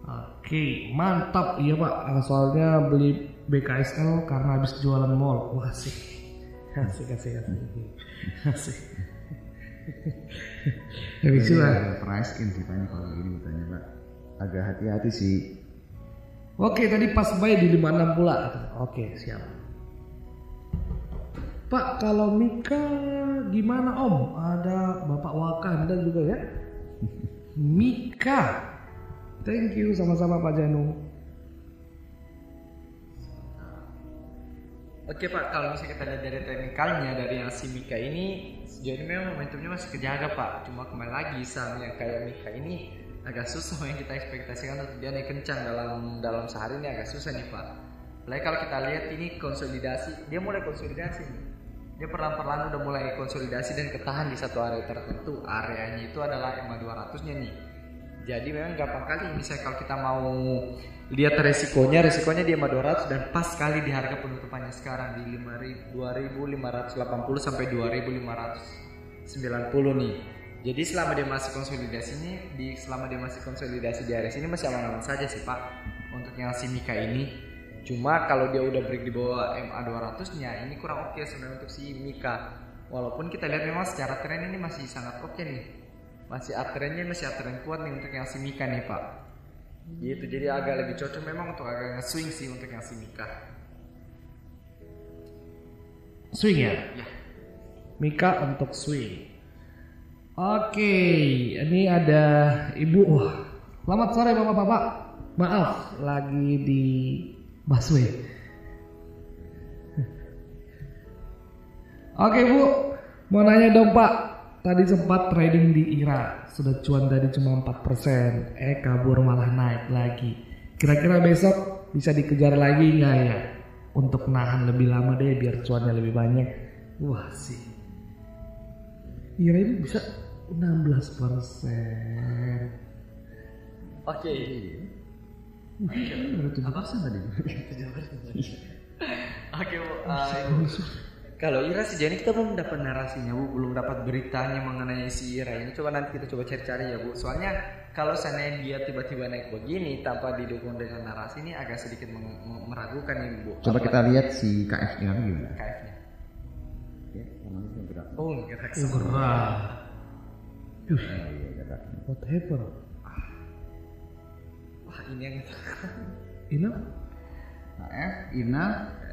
Oke, mantap iya pak. Soalnya beli BKSL karena habis jualan mall. Wah asik, asik, asik, asik, asik. Habis Jadi jual. ada price in ceritanya kalau ini bertanya Pak. Agak hati-hati sih. Oke, tadi pas buy di 56 pula. Oke, siap. Pak, kalau Mika gimana Om? Ada Bapak Wakanda juga ya? Mika. Thank you sama-sama Pak Janu. Oke Pak, kalau misalnya kita lihat dari teknikalnya dari yang si Mika ini sejauh ini memang momentumnya masih kejaga Pak. Cuma kembali lagi saham yang kayak Mika ini agak susah yang kita ekspektasikan untuk dia naik kencang dalam dalam sehari ini agak susah nih Pak. Apalagi kalau kita lihat ini konsolidasi, dia mulai konsolidasi nih. Dia perlahan-perlahan udah mulai konsolidasi dan ketahan di satu area tertentu. Areanya itu adalah MA 200-nya nih. Jadi memang gampang kali misalnya kalau kita mau lihat resikonya, resikonya di MA 200 dan pas sekali di harga penutupannya sekarang di 2580 sampai 2590 nih. Jadi selama dia masih konsolidasi ini, di selama dia masih konsolidasi di area sini masih aman-aman saja sih Pak untuk yang si Mika ini. Cuma kalau dia udah break di bawah MA 200-nya ini kurang oke sebenarnya untuk si Mika. Walaupun kita lihat memang secara tren ini masih sangat oke nih. Masih uptrendnya masih uptrend kuat nih untuk yang si Mika nih Pak. Gitu jadi agak lebih cocok memang untuk agak nge-swing sih untuk yang si Mika. Swing ya? Ya. Mika untuk swing. Oke, ini ada ibu. Wah, selamat sore bapak-bapak. Maaf, lagi di busway. Oke bu, mau nanya dong pak. Tadi sempat trading di IRA, sudah cuan tadi cuma 4%, eh kabur malah naik lagi. Kira-kira besok bisa dikejar lagi nggak ya? Untuk nahan lebih lama deh biar cuannya lebih banyak. Wah sih. IRA ini bisa 16 persen. Oke. Apa sih tadi? Oke Bu. Ah, Ibu. Kalau Ira sejauh ini kita belum dapat narasinya Bu, belum dapat beritanya mengenai si Ira ini. Coba nanti kita coba cari-cari ya Bu. Soalnya kalau seandainya dia tiba-tiba naik begini tanpa didukung dengan narasi ini agak sedikit meragukan ini Bu. Coba kita lihat si KF nya gimana? KF-nya. Ya, namanya sih gerak. Oh, gerak Oh, Oh, iya, gerak. whatever. Wah, ini yang Ini KF, Ina,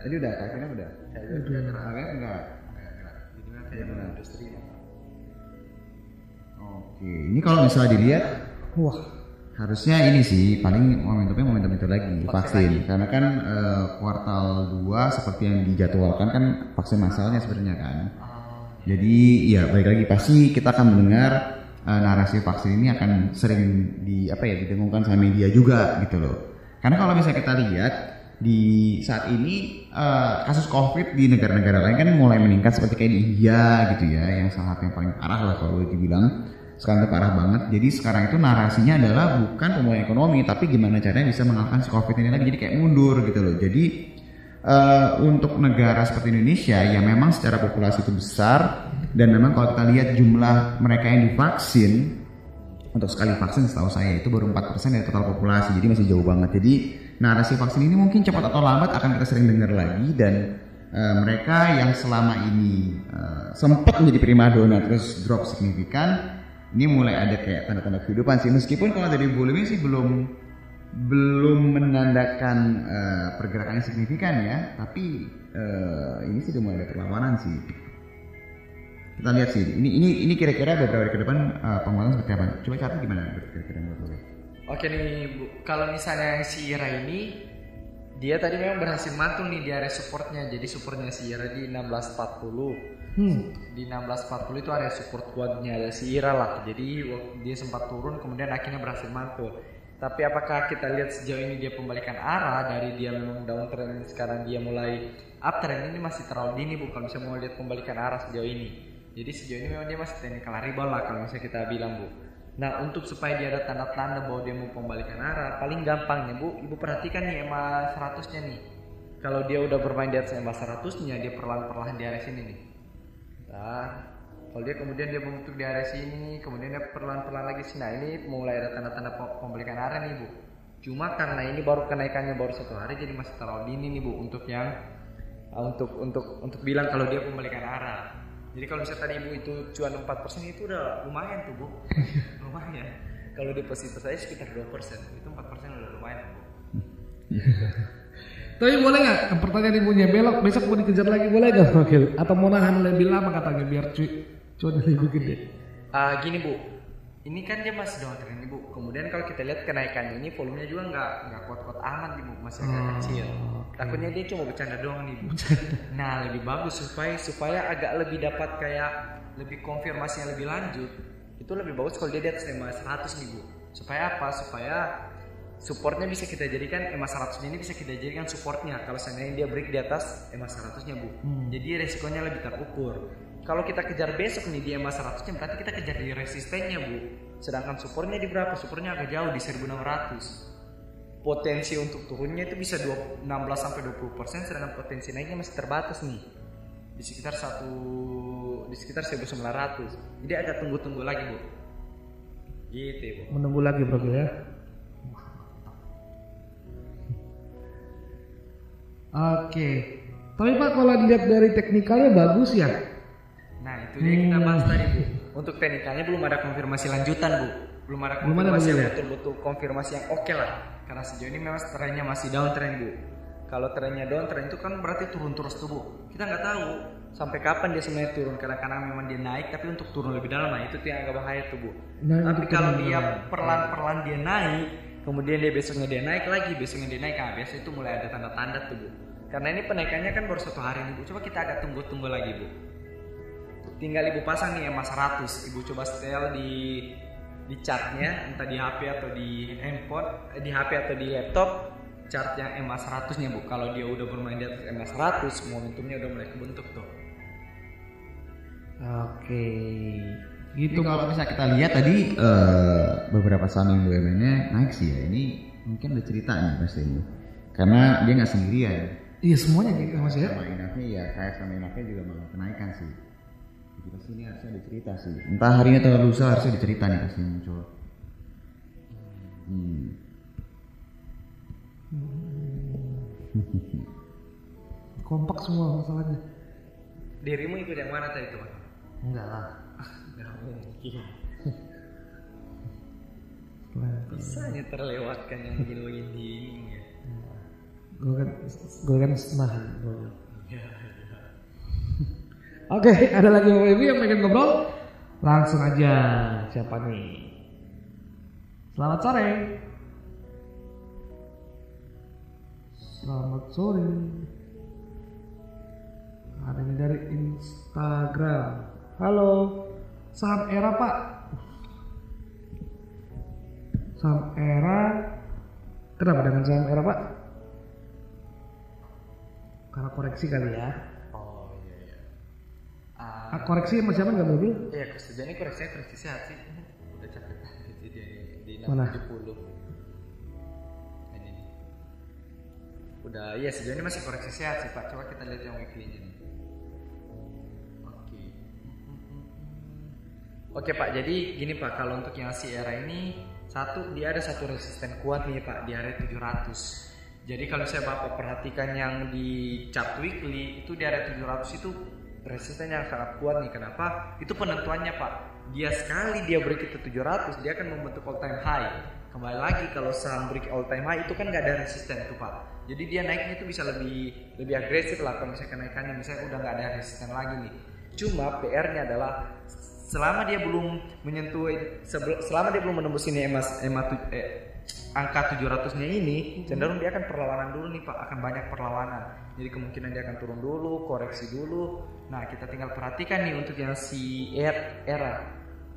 tadi udah KF nya udah. Aduh. KF enggak. Jadi memang kayak industri ya. Oke, ini kalau misalnya dilihat wah, harusnya ini sih paling momentumnya momentum itu lagi Vaksin vaksin, karena kan eh, kuartal 2 seperti yang dijadwalkan kan vaksin masalnya sebenarnya kan. Ah, Jadi ya baik lagi pasti kita akan mendengar eh, narasi vaksin ini akan sering di apa ya didengungkan sama media juga gitu loh. Karena kalau misalnya kita lihat di saat ini eh, kasus COVID di negara-negara lain kan mulai meningkat seperti kayak di India gitu ya, yang salah satu yang paling parah lah kalau dibilang. Sekarang itu parah banget. Jadi sekarang itu narasinya adalah bukan pemulihan ekonomi, tapi gimana caranya bisa mengalahkan si COVID ini lagi. Jadi kayak mundur gitu loh. Jadi eh, untuk negara seperti Indonesia yang memang secara populasi itu besar dan memang kalau kita lihat jumlah mereka yang divaksin untuk sekali vaksin setahu saya itu baru 4% dari total populasi jadi masih jauh banget. Jadi narasi vaksin ini mungkin cepat atau lambat akan kita sering dengar lagi dan eh, mereka yang selama ini eh, sempat menjadi primadona terus drop signifikan ini mulai ada kayak tanda-tanda kehidupan sih. Meskipun kalau dari volume sih belum belum menandakan eh, pergerakan yang signifikan ya tapi eh, ini sih udah mulai ada perlawanan sih kita lihat sih ini ini ini kira-kira beberapa hari ke depan eh, penguatan seperti apa coba catat gimana kira-kira menurut lo Oke nih Bu, kalau misalnya si Ira ini dia tadi memang berhasil mantul nih di area supportnya. Jadi supportnya si Ira di 1640. hmm, Di 1640 itu area support kuatnya ada si Ira lah. Jadi dia sempat turun kemudian akhirnya berhasil mantul. Tapi apakah kita lihat sejauh ini dia pembalikan arah dari dia memang downtrend sekarang dia mulai uptrend ini masih terlalu dini Bu kalau misalnya mau lihat pembalikan arah sejauh ini. Jadi sejauh ini memang dia masih technical rebound lah kalau misalnya kita bilang Bu. Nah untuk supaya dia ada tanda-tanda bahwa dia mau pembalikan arah paling gampangnya bu, ibu perhatikan nih EMA 100 nya nih. Kalau dia udah bermain di atas EMA 100 nya dia perlahan-perlahan di area sini nih. Nah, kalau dia kemudian dia membentuk di area sini, kemudian dia perlahan-perlahan lagi sini. Nah ini mulai ada tanda-tanda pe- pembalikan arah nih bu. Cuma karena ini baru kenaikannya baru satu hari jadi masih terlalu dini nih bu untuk yang uh, untuk untuk untuk bilang kalau dia pembalikan arah. Jadi kalau misalnya tadi ibu itu cuan 4% itu udah lumayan tuh bu, lumayan. Kalau deposito saya sekitar 2%, itu 4% udah lumayan bu. Tapi boleh nggak pertanyaan ibunya belok besok mau dikejar lagi boleh nggak Oke. Atau mau nahan lebih lama katanya biar cuy cuan lebih gede. Ah gini bu, ini kan dia masih down trend ibu kemudian kalau kita lihat kenaikannya ini volumenya juga nggak nggak kuat-kuat amat ibu masih agak Oh, kecil. oke. takutnya dia cuma bercanda doang nih bu. Nah lebih bagus supaya supaya agak lebih dapat kayak lebih konfirmasi yang lebih lanjut itu lebih bagus kalau dia di atas EMA 100 nih bu. Supaya apa? Supaya supportnya bisa kita jadikan EMA 100 ini bisa kita jadikan supportnya. Kalau seandainya dia break di atas EMA 100 nya bu. Hmm. jadi resikonya lebih terukur kalau kita kejar besok nih di EMA 100 nya berarti kita kejar di resistennya bu. Sedangkan supportnya di berapa? Supportnya agak jauh di 1600 potensi untuk turunnya itu bisa 2 16 sampai 20 persen sedangkan potensi naiknya masih terbatas nih. Di sekitar satu di sekitar 1900 jadi agak tunggu-tunggu lagi bu. Gitu ya, bu. Menunggu lagi bro ya. Oke. Tapi Pak kalau dilihat dari teknikalnya bagus ya. Nah itu dia kita bahas tadi bu. Untuk teknikalnya belum ada konfirmasi lanjutan bu. Belum ada Belum ada, konfirmasi yang ya? betul-betul konfirmasi yang oke lah. Karena sejauh ini memang trennya masih downtrend bu. Kalau trennya downtrend itu kan berarti turun terus tuh bu. Kita nggak tahu sampai kapan dia sebenarnya turun. Kadang-kadang memang dia naik tapi untuk turun lebih dalam nah itu yang agak bahaya tuh bu. Nah, tapi kalau dia perlahan-perlahan dia naik, kemudian dia besoknya dia naik lagi, besoknya dia naik, nah biasa itu mulai ada tanda-tanda tuh bu. Karena ini penaikannya kan baru satu hari nih bu. Coba kita agak tunggu-tunggu lagi bu tinggal ibu pasang nih EMA 100 ibu coba setel di di chartnya entah di HP atau di handphone eh, di HP atau di laptop chart yang EMA 100 nya bu kalau dia udah bermain di atas EMA 100 momentumnya udah mulai kebentuk tuh Oke. Gitu. kalau bisa kita lihat tadi eh, beberapa saham yang BUMN-nya naik sih ya. Ini mungkin ada cerita nih pasti ini. Karena dia nggak sendirian. Iya semuanya gitu Mas ya. Sama Inafnya ya, kayak sama Inafnya juga malah kenaikan sih. Jadi pasti ini harusnya ada cerita sih. Entah hari ini atau lusa harusnya ada cerita nih pasti muncul. Hmm. Kompak semua masalahnya. dirimu ikut yang mana tadi Pak? Enggak lah. Nggak mungkin bisanya terlewatkan yang begini-begini ya. Gue kan gue kan senahan. gua. Oke, ada lagi Bapak Ibu yang pengen ngobrol? Langsung aja. Siapa nih? Selamat sore. Selamat sore. Ada yang dari Instagram. Halo. Saham era Pak. Saham era. Kenapa dengan saham era Pak? Karena koreksi kali ya. Iya Ah, koreksi sama siapa nggak mobil? Iya, sejauh ini koreksinya koreksi sehat sih. Udah capek banget sih dia di Mana? 670. Ini nih. Udah, iya sejauh ini masih koreksi sehat sih Pak. Coba kita lihat yang weekly-nya nih. Oke. Oke Pak, jadi gini Pak, kalau untuk yang si era ini satu dia ada satu resisten kuat nih Pak di area 700. Jadi kalau saya Bapak perhatikan yang di chart weekly itu di area 700 itu resisten yang sangat kuat nih. Kenapa? Itu penentuannya Pak. Dia sekali dia break itu 700, dia akan membentuk all time high. Kembali lagi kalau saham break all time high itu kan nggak ada resisten tuh Pak. Jadi dia naiknya itu bisa lebih lebih agresif lah kalau misalnya kenaikannya misalnya udah nggak ada resisten lagi nih. Cuma PR-nya adalah selama dia belum menyentuh selama dia belum menembus ini emas tu- eh, angka 700-nya ini cenderung dia akan perlawanan dulu nih Pak. Akan banyak perlawanan. Jadi kemungkinan dia akan turun dulu koreksi dulu. Nah kita tinggal perhatikan nih untuk yang si er- era.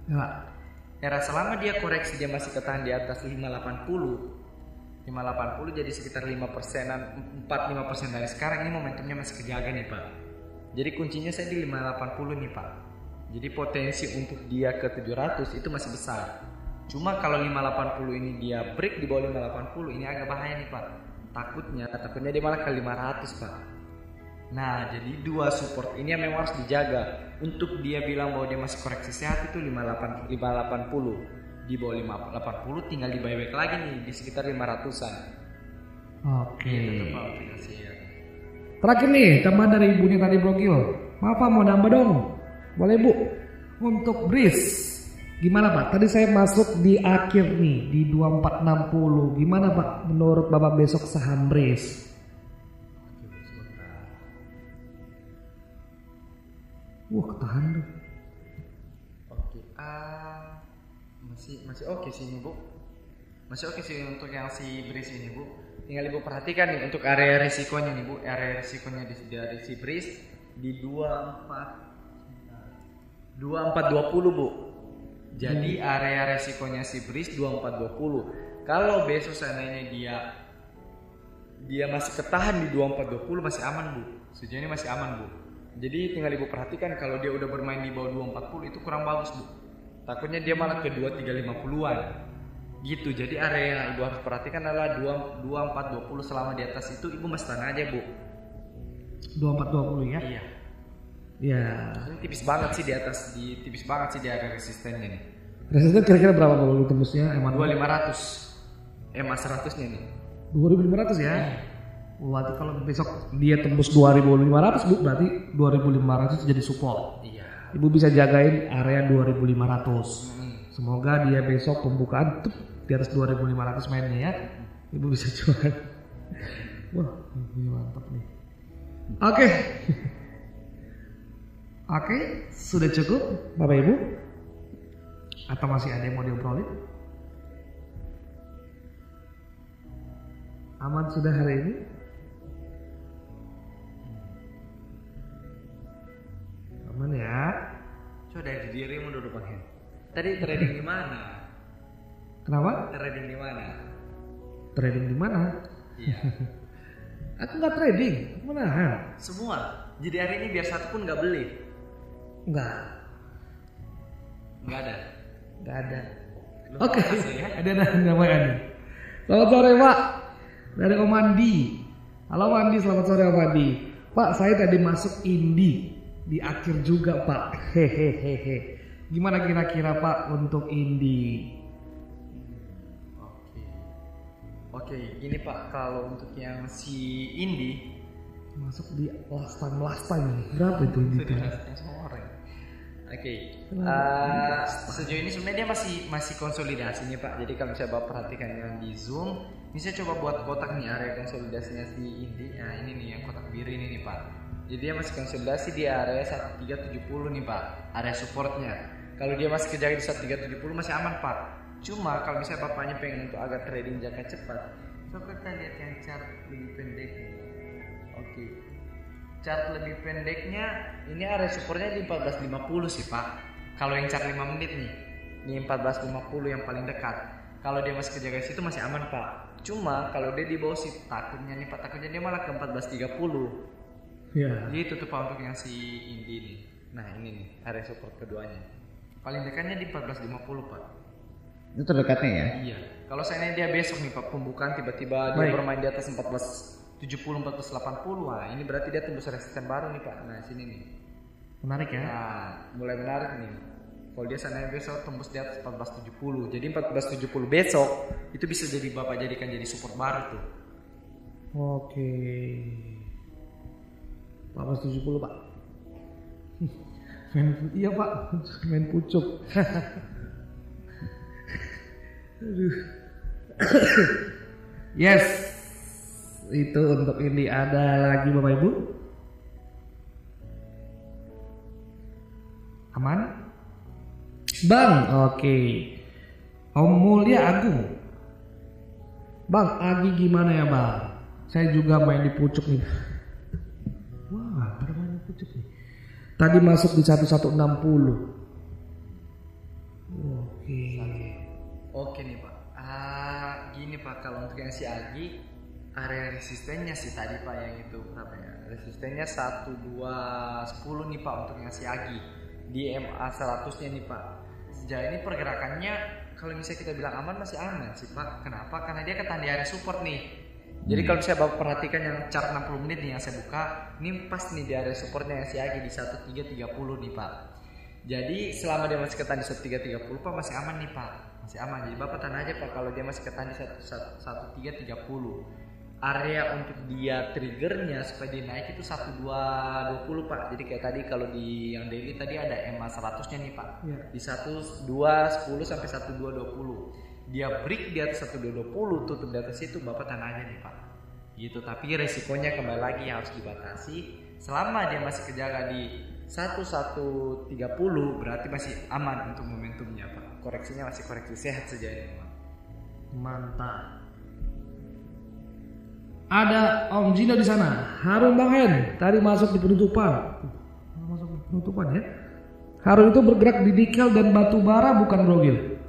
Ya, Pak. era selama dia koreksi dia masih ketahan di atas 580 580 jadi sekitar 5 persenan 4-5 persen dari sekarang. Ini momentumnya masih kejaga nih Pak. Jadi kuncinya saya di 580 nih Pak. Jadi potensi untuk dia ke 700 itu masih besar cuma kalau 580 ini dia break di bawah 580 ini agak bahaya nih Pak takutnya takutnya dia malah ke 500 Pak Nah, jadi dua support ini yang memang harus dijaga. Untuk dia bilang bahwa dia masih koreksi sehat itu 58 580. Di bawah 580 tinggal di buyback lagi nih di sekitar 500-an. Oke. Itu Pak aplikasi ya. Terakhir nih, tambahan dari ibunya tadi Bro Gil. Maaf Pak, mau nambah dong. Boleh Bu. Untuk BRIS. Gimana Pak? Tadi saya masuk di akhir nih, di 2460. Gimana Pak menurut Bapak besok saham BRIS? Wah, ketahan tuh. Oke, ah masih masih oke sih ini bu masih oke sih untuk yang si bris ini bu tinggal ibu perhatikan nih untuk area risikonya nih bu area risikonya di dari si bris di 24 2420 bu jadi area resikonya si bris 2420 kalau besok seandainya dia dia masih ketahan di 2420 masih aman bu. Sejauh ini masih aman bu. Jadi tinggal ibu perhatikan kalau dia udah bermain di bawah 240 itu kurang bagus bu. Takutnya dia malah ke 2350-an gitu. Jadi area yang ibu harus perhatikan adalah 2 2420 selama di atas itu ibu mesti tahan aja bu. 2420 ya. iya Ya. ini tipis banget sih di atas di tipis banget sih di area resistennya nih Resisten kira-kira berapa kalau lu tembusnya emang 2500 EMA 100 nya nih 2500 ya. Berarti kalau besok dia tembus 2500 Bu, berarti 2500 jadi support. iya Ibu bisa jagain area 2500. Hmm. Semoga dia besok pembukaan tuh di atas 2500 mainnya ya. Ibu bisa jual. Wah, ini mantap nih. Oke. Oke, sudah cukup Bapak Ibu? Atau masih ada yang mau diobrolin? Aman sudah hari ini? Aman ya? coba dari dirimu dulu bang Hen. tadi trading di mana Kenapa? trading di mana Trading di mana? iya Aku nggak trading, aku menahan. semua jadi hari ini biar satu pun nggak beli Nggak, nggak ada nggak ada. Oke, makasih ya. ada ada namanya nih. Selamat sore Pak, dari Om Andi. Halo Andi, selamat sore Om Andi. Pak, saya tadi masuk Indi di akhir juga Pak. Hehehe. Gimana kira-kira Pak untuk Indi? Oke. Oke, gini Pak, kalau untuk yang si Indi Masuk di last time last time. Berapa itu Indi? orang. Oke, eh, sejauh ini sebenarnya dia masih masih konsolidasi nih Pak. Jadi kalau saya bapak perhatikan yang di zoom, ini saya coba buat kotak nih area konsolidasinya si Indi. Nah ini nih yang kotak biru ini nih Pak. Jadi dia masih konsolidasi di area 1370 nih Pak, area supportnya. Kalau dia masih kejaga di 1370 masih aman Pak. Cuma kalau misalnya bapaknya pengen untuk agak trading jangka cepat, coba kita lihat yang chart lebih pendek. Oke, chart lebih pendeknya ini area supportnya di 1450 sih Pak. Kalau yang chart 5 menit nih, ini 1450 yang paling dekat. Kalau dia masih kejaga situ masih aman Pak. Cuma kalau dia di bawah sih takutnya nih Pak, takutnya dia malah ke 1430. Ya. Gitu tuh Pak untuk yang si Indi nih. Nah ini nih area support keduanya. Paling dekatnya di 1450 Pak. Itu terdekatnya ya. Iya. Kalau saya dia besok nih Pak pembukaan tiba-tiba dia bermain di atas 1470 1480 wah ini berarti dia tembus resisten baru nih Pak. Nah sini nih. Menarik ya. Nah, mulai menarik nih. Kalau dia sana besok tembus di atas 1470. Jadi 1470 besok itu bisa jadi Bapak jadikan jadi support baru tuh. Oke. 1470 Pak. main, iya Pak, main pucuk. Aduh. yes, itu untuk ini ada lagi Bapak Ibu. Aman? Bang, oke. Om Mulia Agung. Bang, Agi gimana ya bang? Saya juga main di pucuk nih. Wah, pada main di pucuk nih. Tadi masuk di 1160. Oke. Oke nih Pak. Ah, gini Pak kalau untuk yang si Agi area resistennya sih tadi Pak yang itu berapa ya? Resistennya 1 2 10 nih Pak untuk yang si Agi. Di MA 100-nya nih Pak. Sejauh ini pergerakannya kalau misalnya kita bilang aman masih aman sih Pak. Kenapa? Karena dia ketahan di area support nih. Jadi kalau saya bapak perhatikan yang chart 60 menit nih yang saya buka, ini pas nih di area supportnya yang si Agi di 1330 nih Pak. Jadi selama dia masih ketahan di 1330 Pak masih aman nih Pak. Masih aman. Jadi Bapak tahan aja Pak kalau dia masih ketahan di 1330. Area untuk dia triggernya supaya dia naik itu 1220 Pak. Jadi kayak tadi kalau di yang daily tadi ada EMA 100-nya nih Pak. Iya. Di 1210 sampai 1220. Dia break di atas 1220 tutup di atas itu Bapak tahan aja nih Pak. Gitu, tapi resikonya kembali lagi yang harus dibatasi. Selama dia masih kejaga di 1130 berarti masih aman untuk momentumnya Pak. koreksinya masih koreksi sehat saja ini. Mantap. Ada Om Jino di sana. Harum Bang Hen. Tadi masuk di penutupan. Masuk di penutupan ya. Harum itu bergerak di nikel dan batu bara bukan brogil.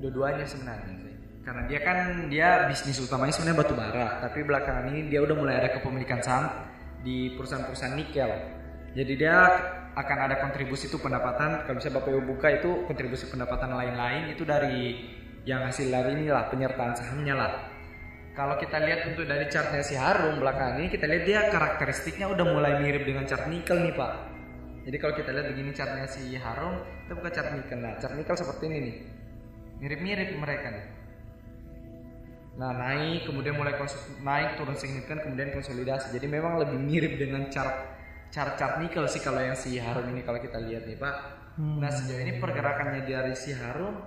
Dua-duanya sebenarnya. Karena dia kan dia bisnis utamanya sebenarnya batu bara, tapi belakangan ini dia udah mulai ada kepemilikan saham di perusahaan-perusahaan nikel. Jadi dia akan ada kontribusi itu pendapatan kalau misalnya Bapak Ibu buka itu kontribusi pendapatan lain-lain itu dari yang hasil dari inilah penyertaan sahamnya lah. Kalau kita lihat untuk dari chartnya si Harum belakangan ini kita lihat dia karakteristiknya udah mulai mirip dengan chart nikel nih Pak. Jadi kalau kita lihat begini chartnya si Harum, kita buka chart nikel. Nah, chart nikel seperti ini nih. Mirip-mirip mereka nih. Nah naik kemudian mulai naik turun signifikan kemudian konsolidasi. Jadi memang lebih mirip dengan chart chart chart nikel sih kalau yang si Harum ini kalau kita lihat nih Pak. Nah sejauh ini pergerakannya dari si Harum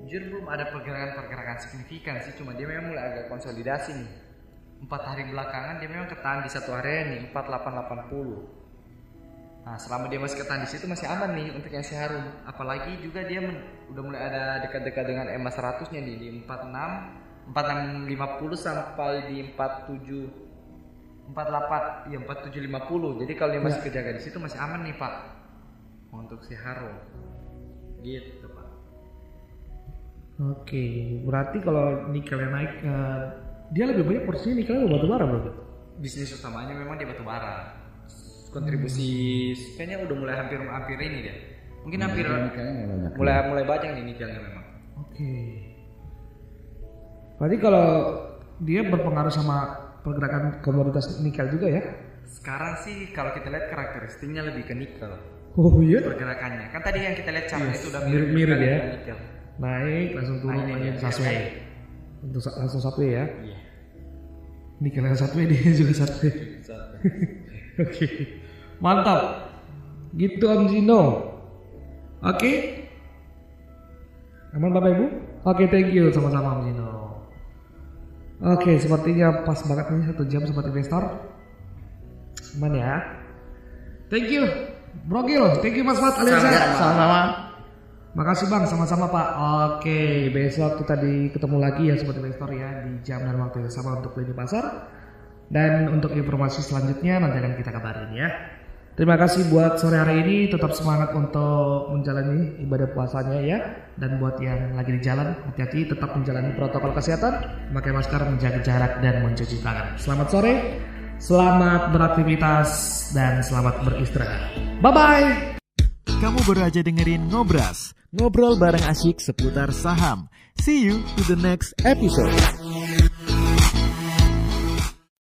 jujur belum ada pergerakan-pergerakan signifikan sih cuma dia memang mulai agak konsolidasi nih. Empat hari belakangan dia memang ketahan di satu area nih 4880. Nah, selama dia masih ketahan di situ masih aman nih untuk yang si Harum. Apalagi juga dia men- udah mulai ada dekat-dekat dengan EMA 100-nya nih di 46 4650 sampai di 47 48 ya 4750. Jadi kalau dia masih kejaga di situ masih aman nih, Pak. Untuk si Harum. Gitu, Pak. Oke, berarti kalau nikelnya naik, eh, dia lebih banyak porsinya nikelnya batu bara bro? Bisnis utamanya memang di batu bara. Kontribusi kayaknya udah mulai hampir hampir ini dia. Mungkin hampir Nikelnya nggak banyak. mulai mulai banyak nih nikelnya memang. Oke. Berarti kalau dia berpengaruh sama pergerakan komoditas nikel juga ya? Sekarang sih kalau kita lihat karakteristiknya lebih ke nikel Oh iya. pergerakannya. Kan tadi yang kita lihat chartnya itu udah mirip-mirip ya. nikel. Naik langsung turun Naik, lagi naik. Untuk sa- langsung satu ya. Iya. Nikelnya satu dia juga satu. Oke. Mantap. Gitu Om Zino. Oke. Aman Bapak Ibu? Oke, thank you sama-sama Om Zino. Oke, sepertinya pas banget nih satu jam sobat investor. Aman ya. Thank you. Bro Gil, thank you Mas Mat alias Ya, sama-sama. Makasih Bang, sama-sama Pak. Oke, besok kita di ketemu lagi ya sobat investor ya di jam dan waktu yang sama untuk lini pasar. Dan untuk informasi selanjutnya nanti akan kita kabarin ya. Terima kasih buat sore hari ini tetap semangat untuk menjalani ibadah puasanya ya. Dan buat yang lagi di jalan hati-hati tetap menjalani protokol kesehatan, pakai masker, menjaga jarak dan mencuci tangan. Selamat sore, selamat beraktivitas dan selamat beristirahat. Bye bye. Kamu baru aja dengerin Ngobras, ngobrol bareng asyik seputar saham. See you to the next episode.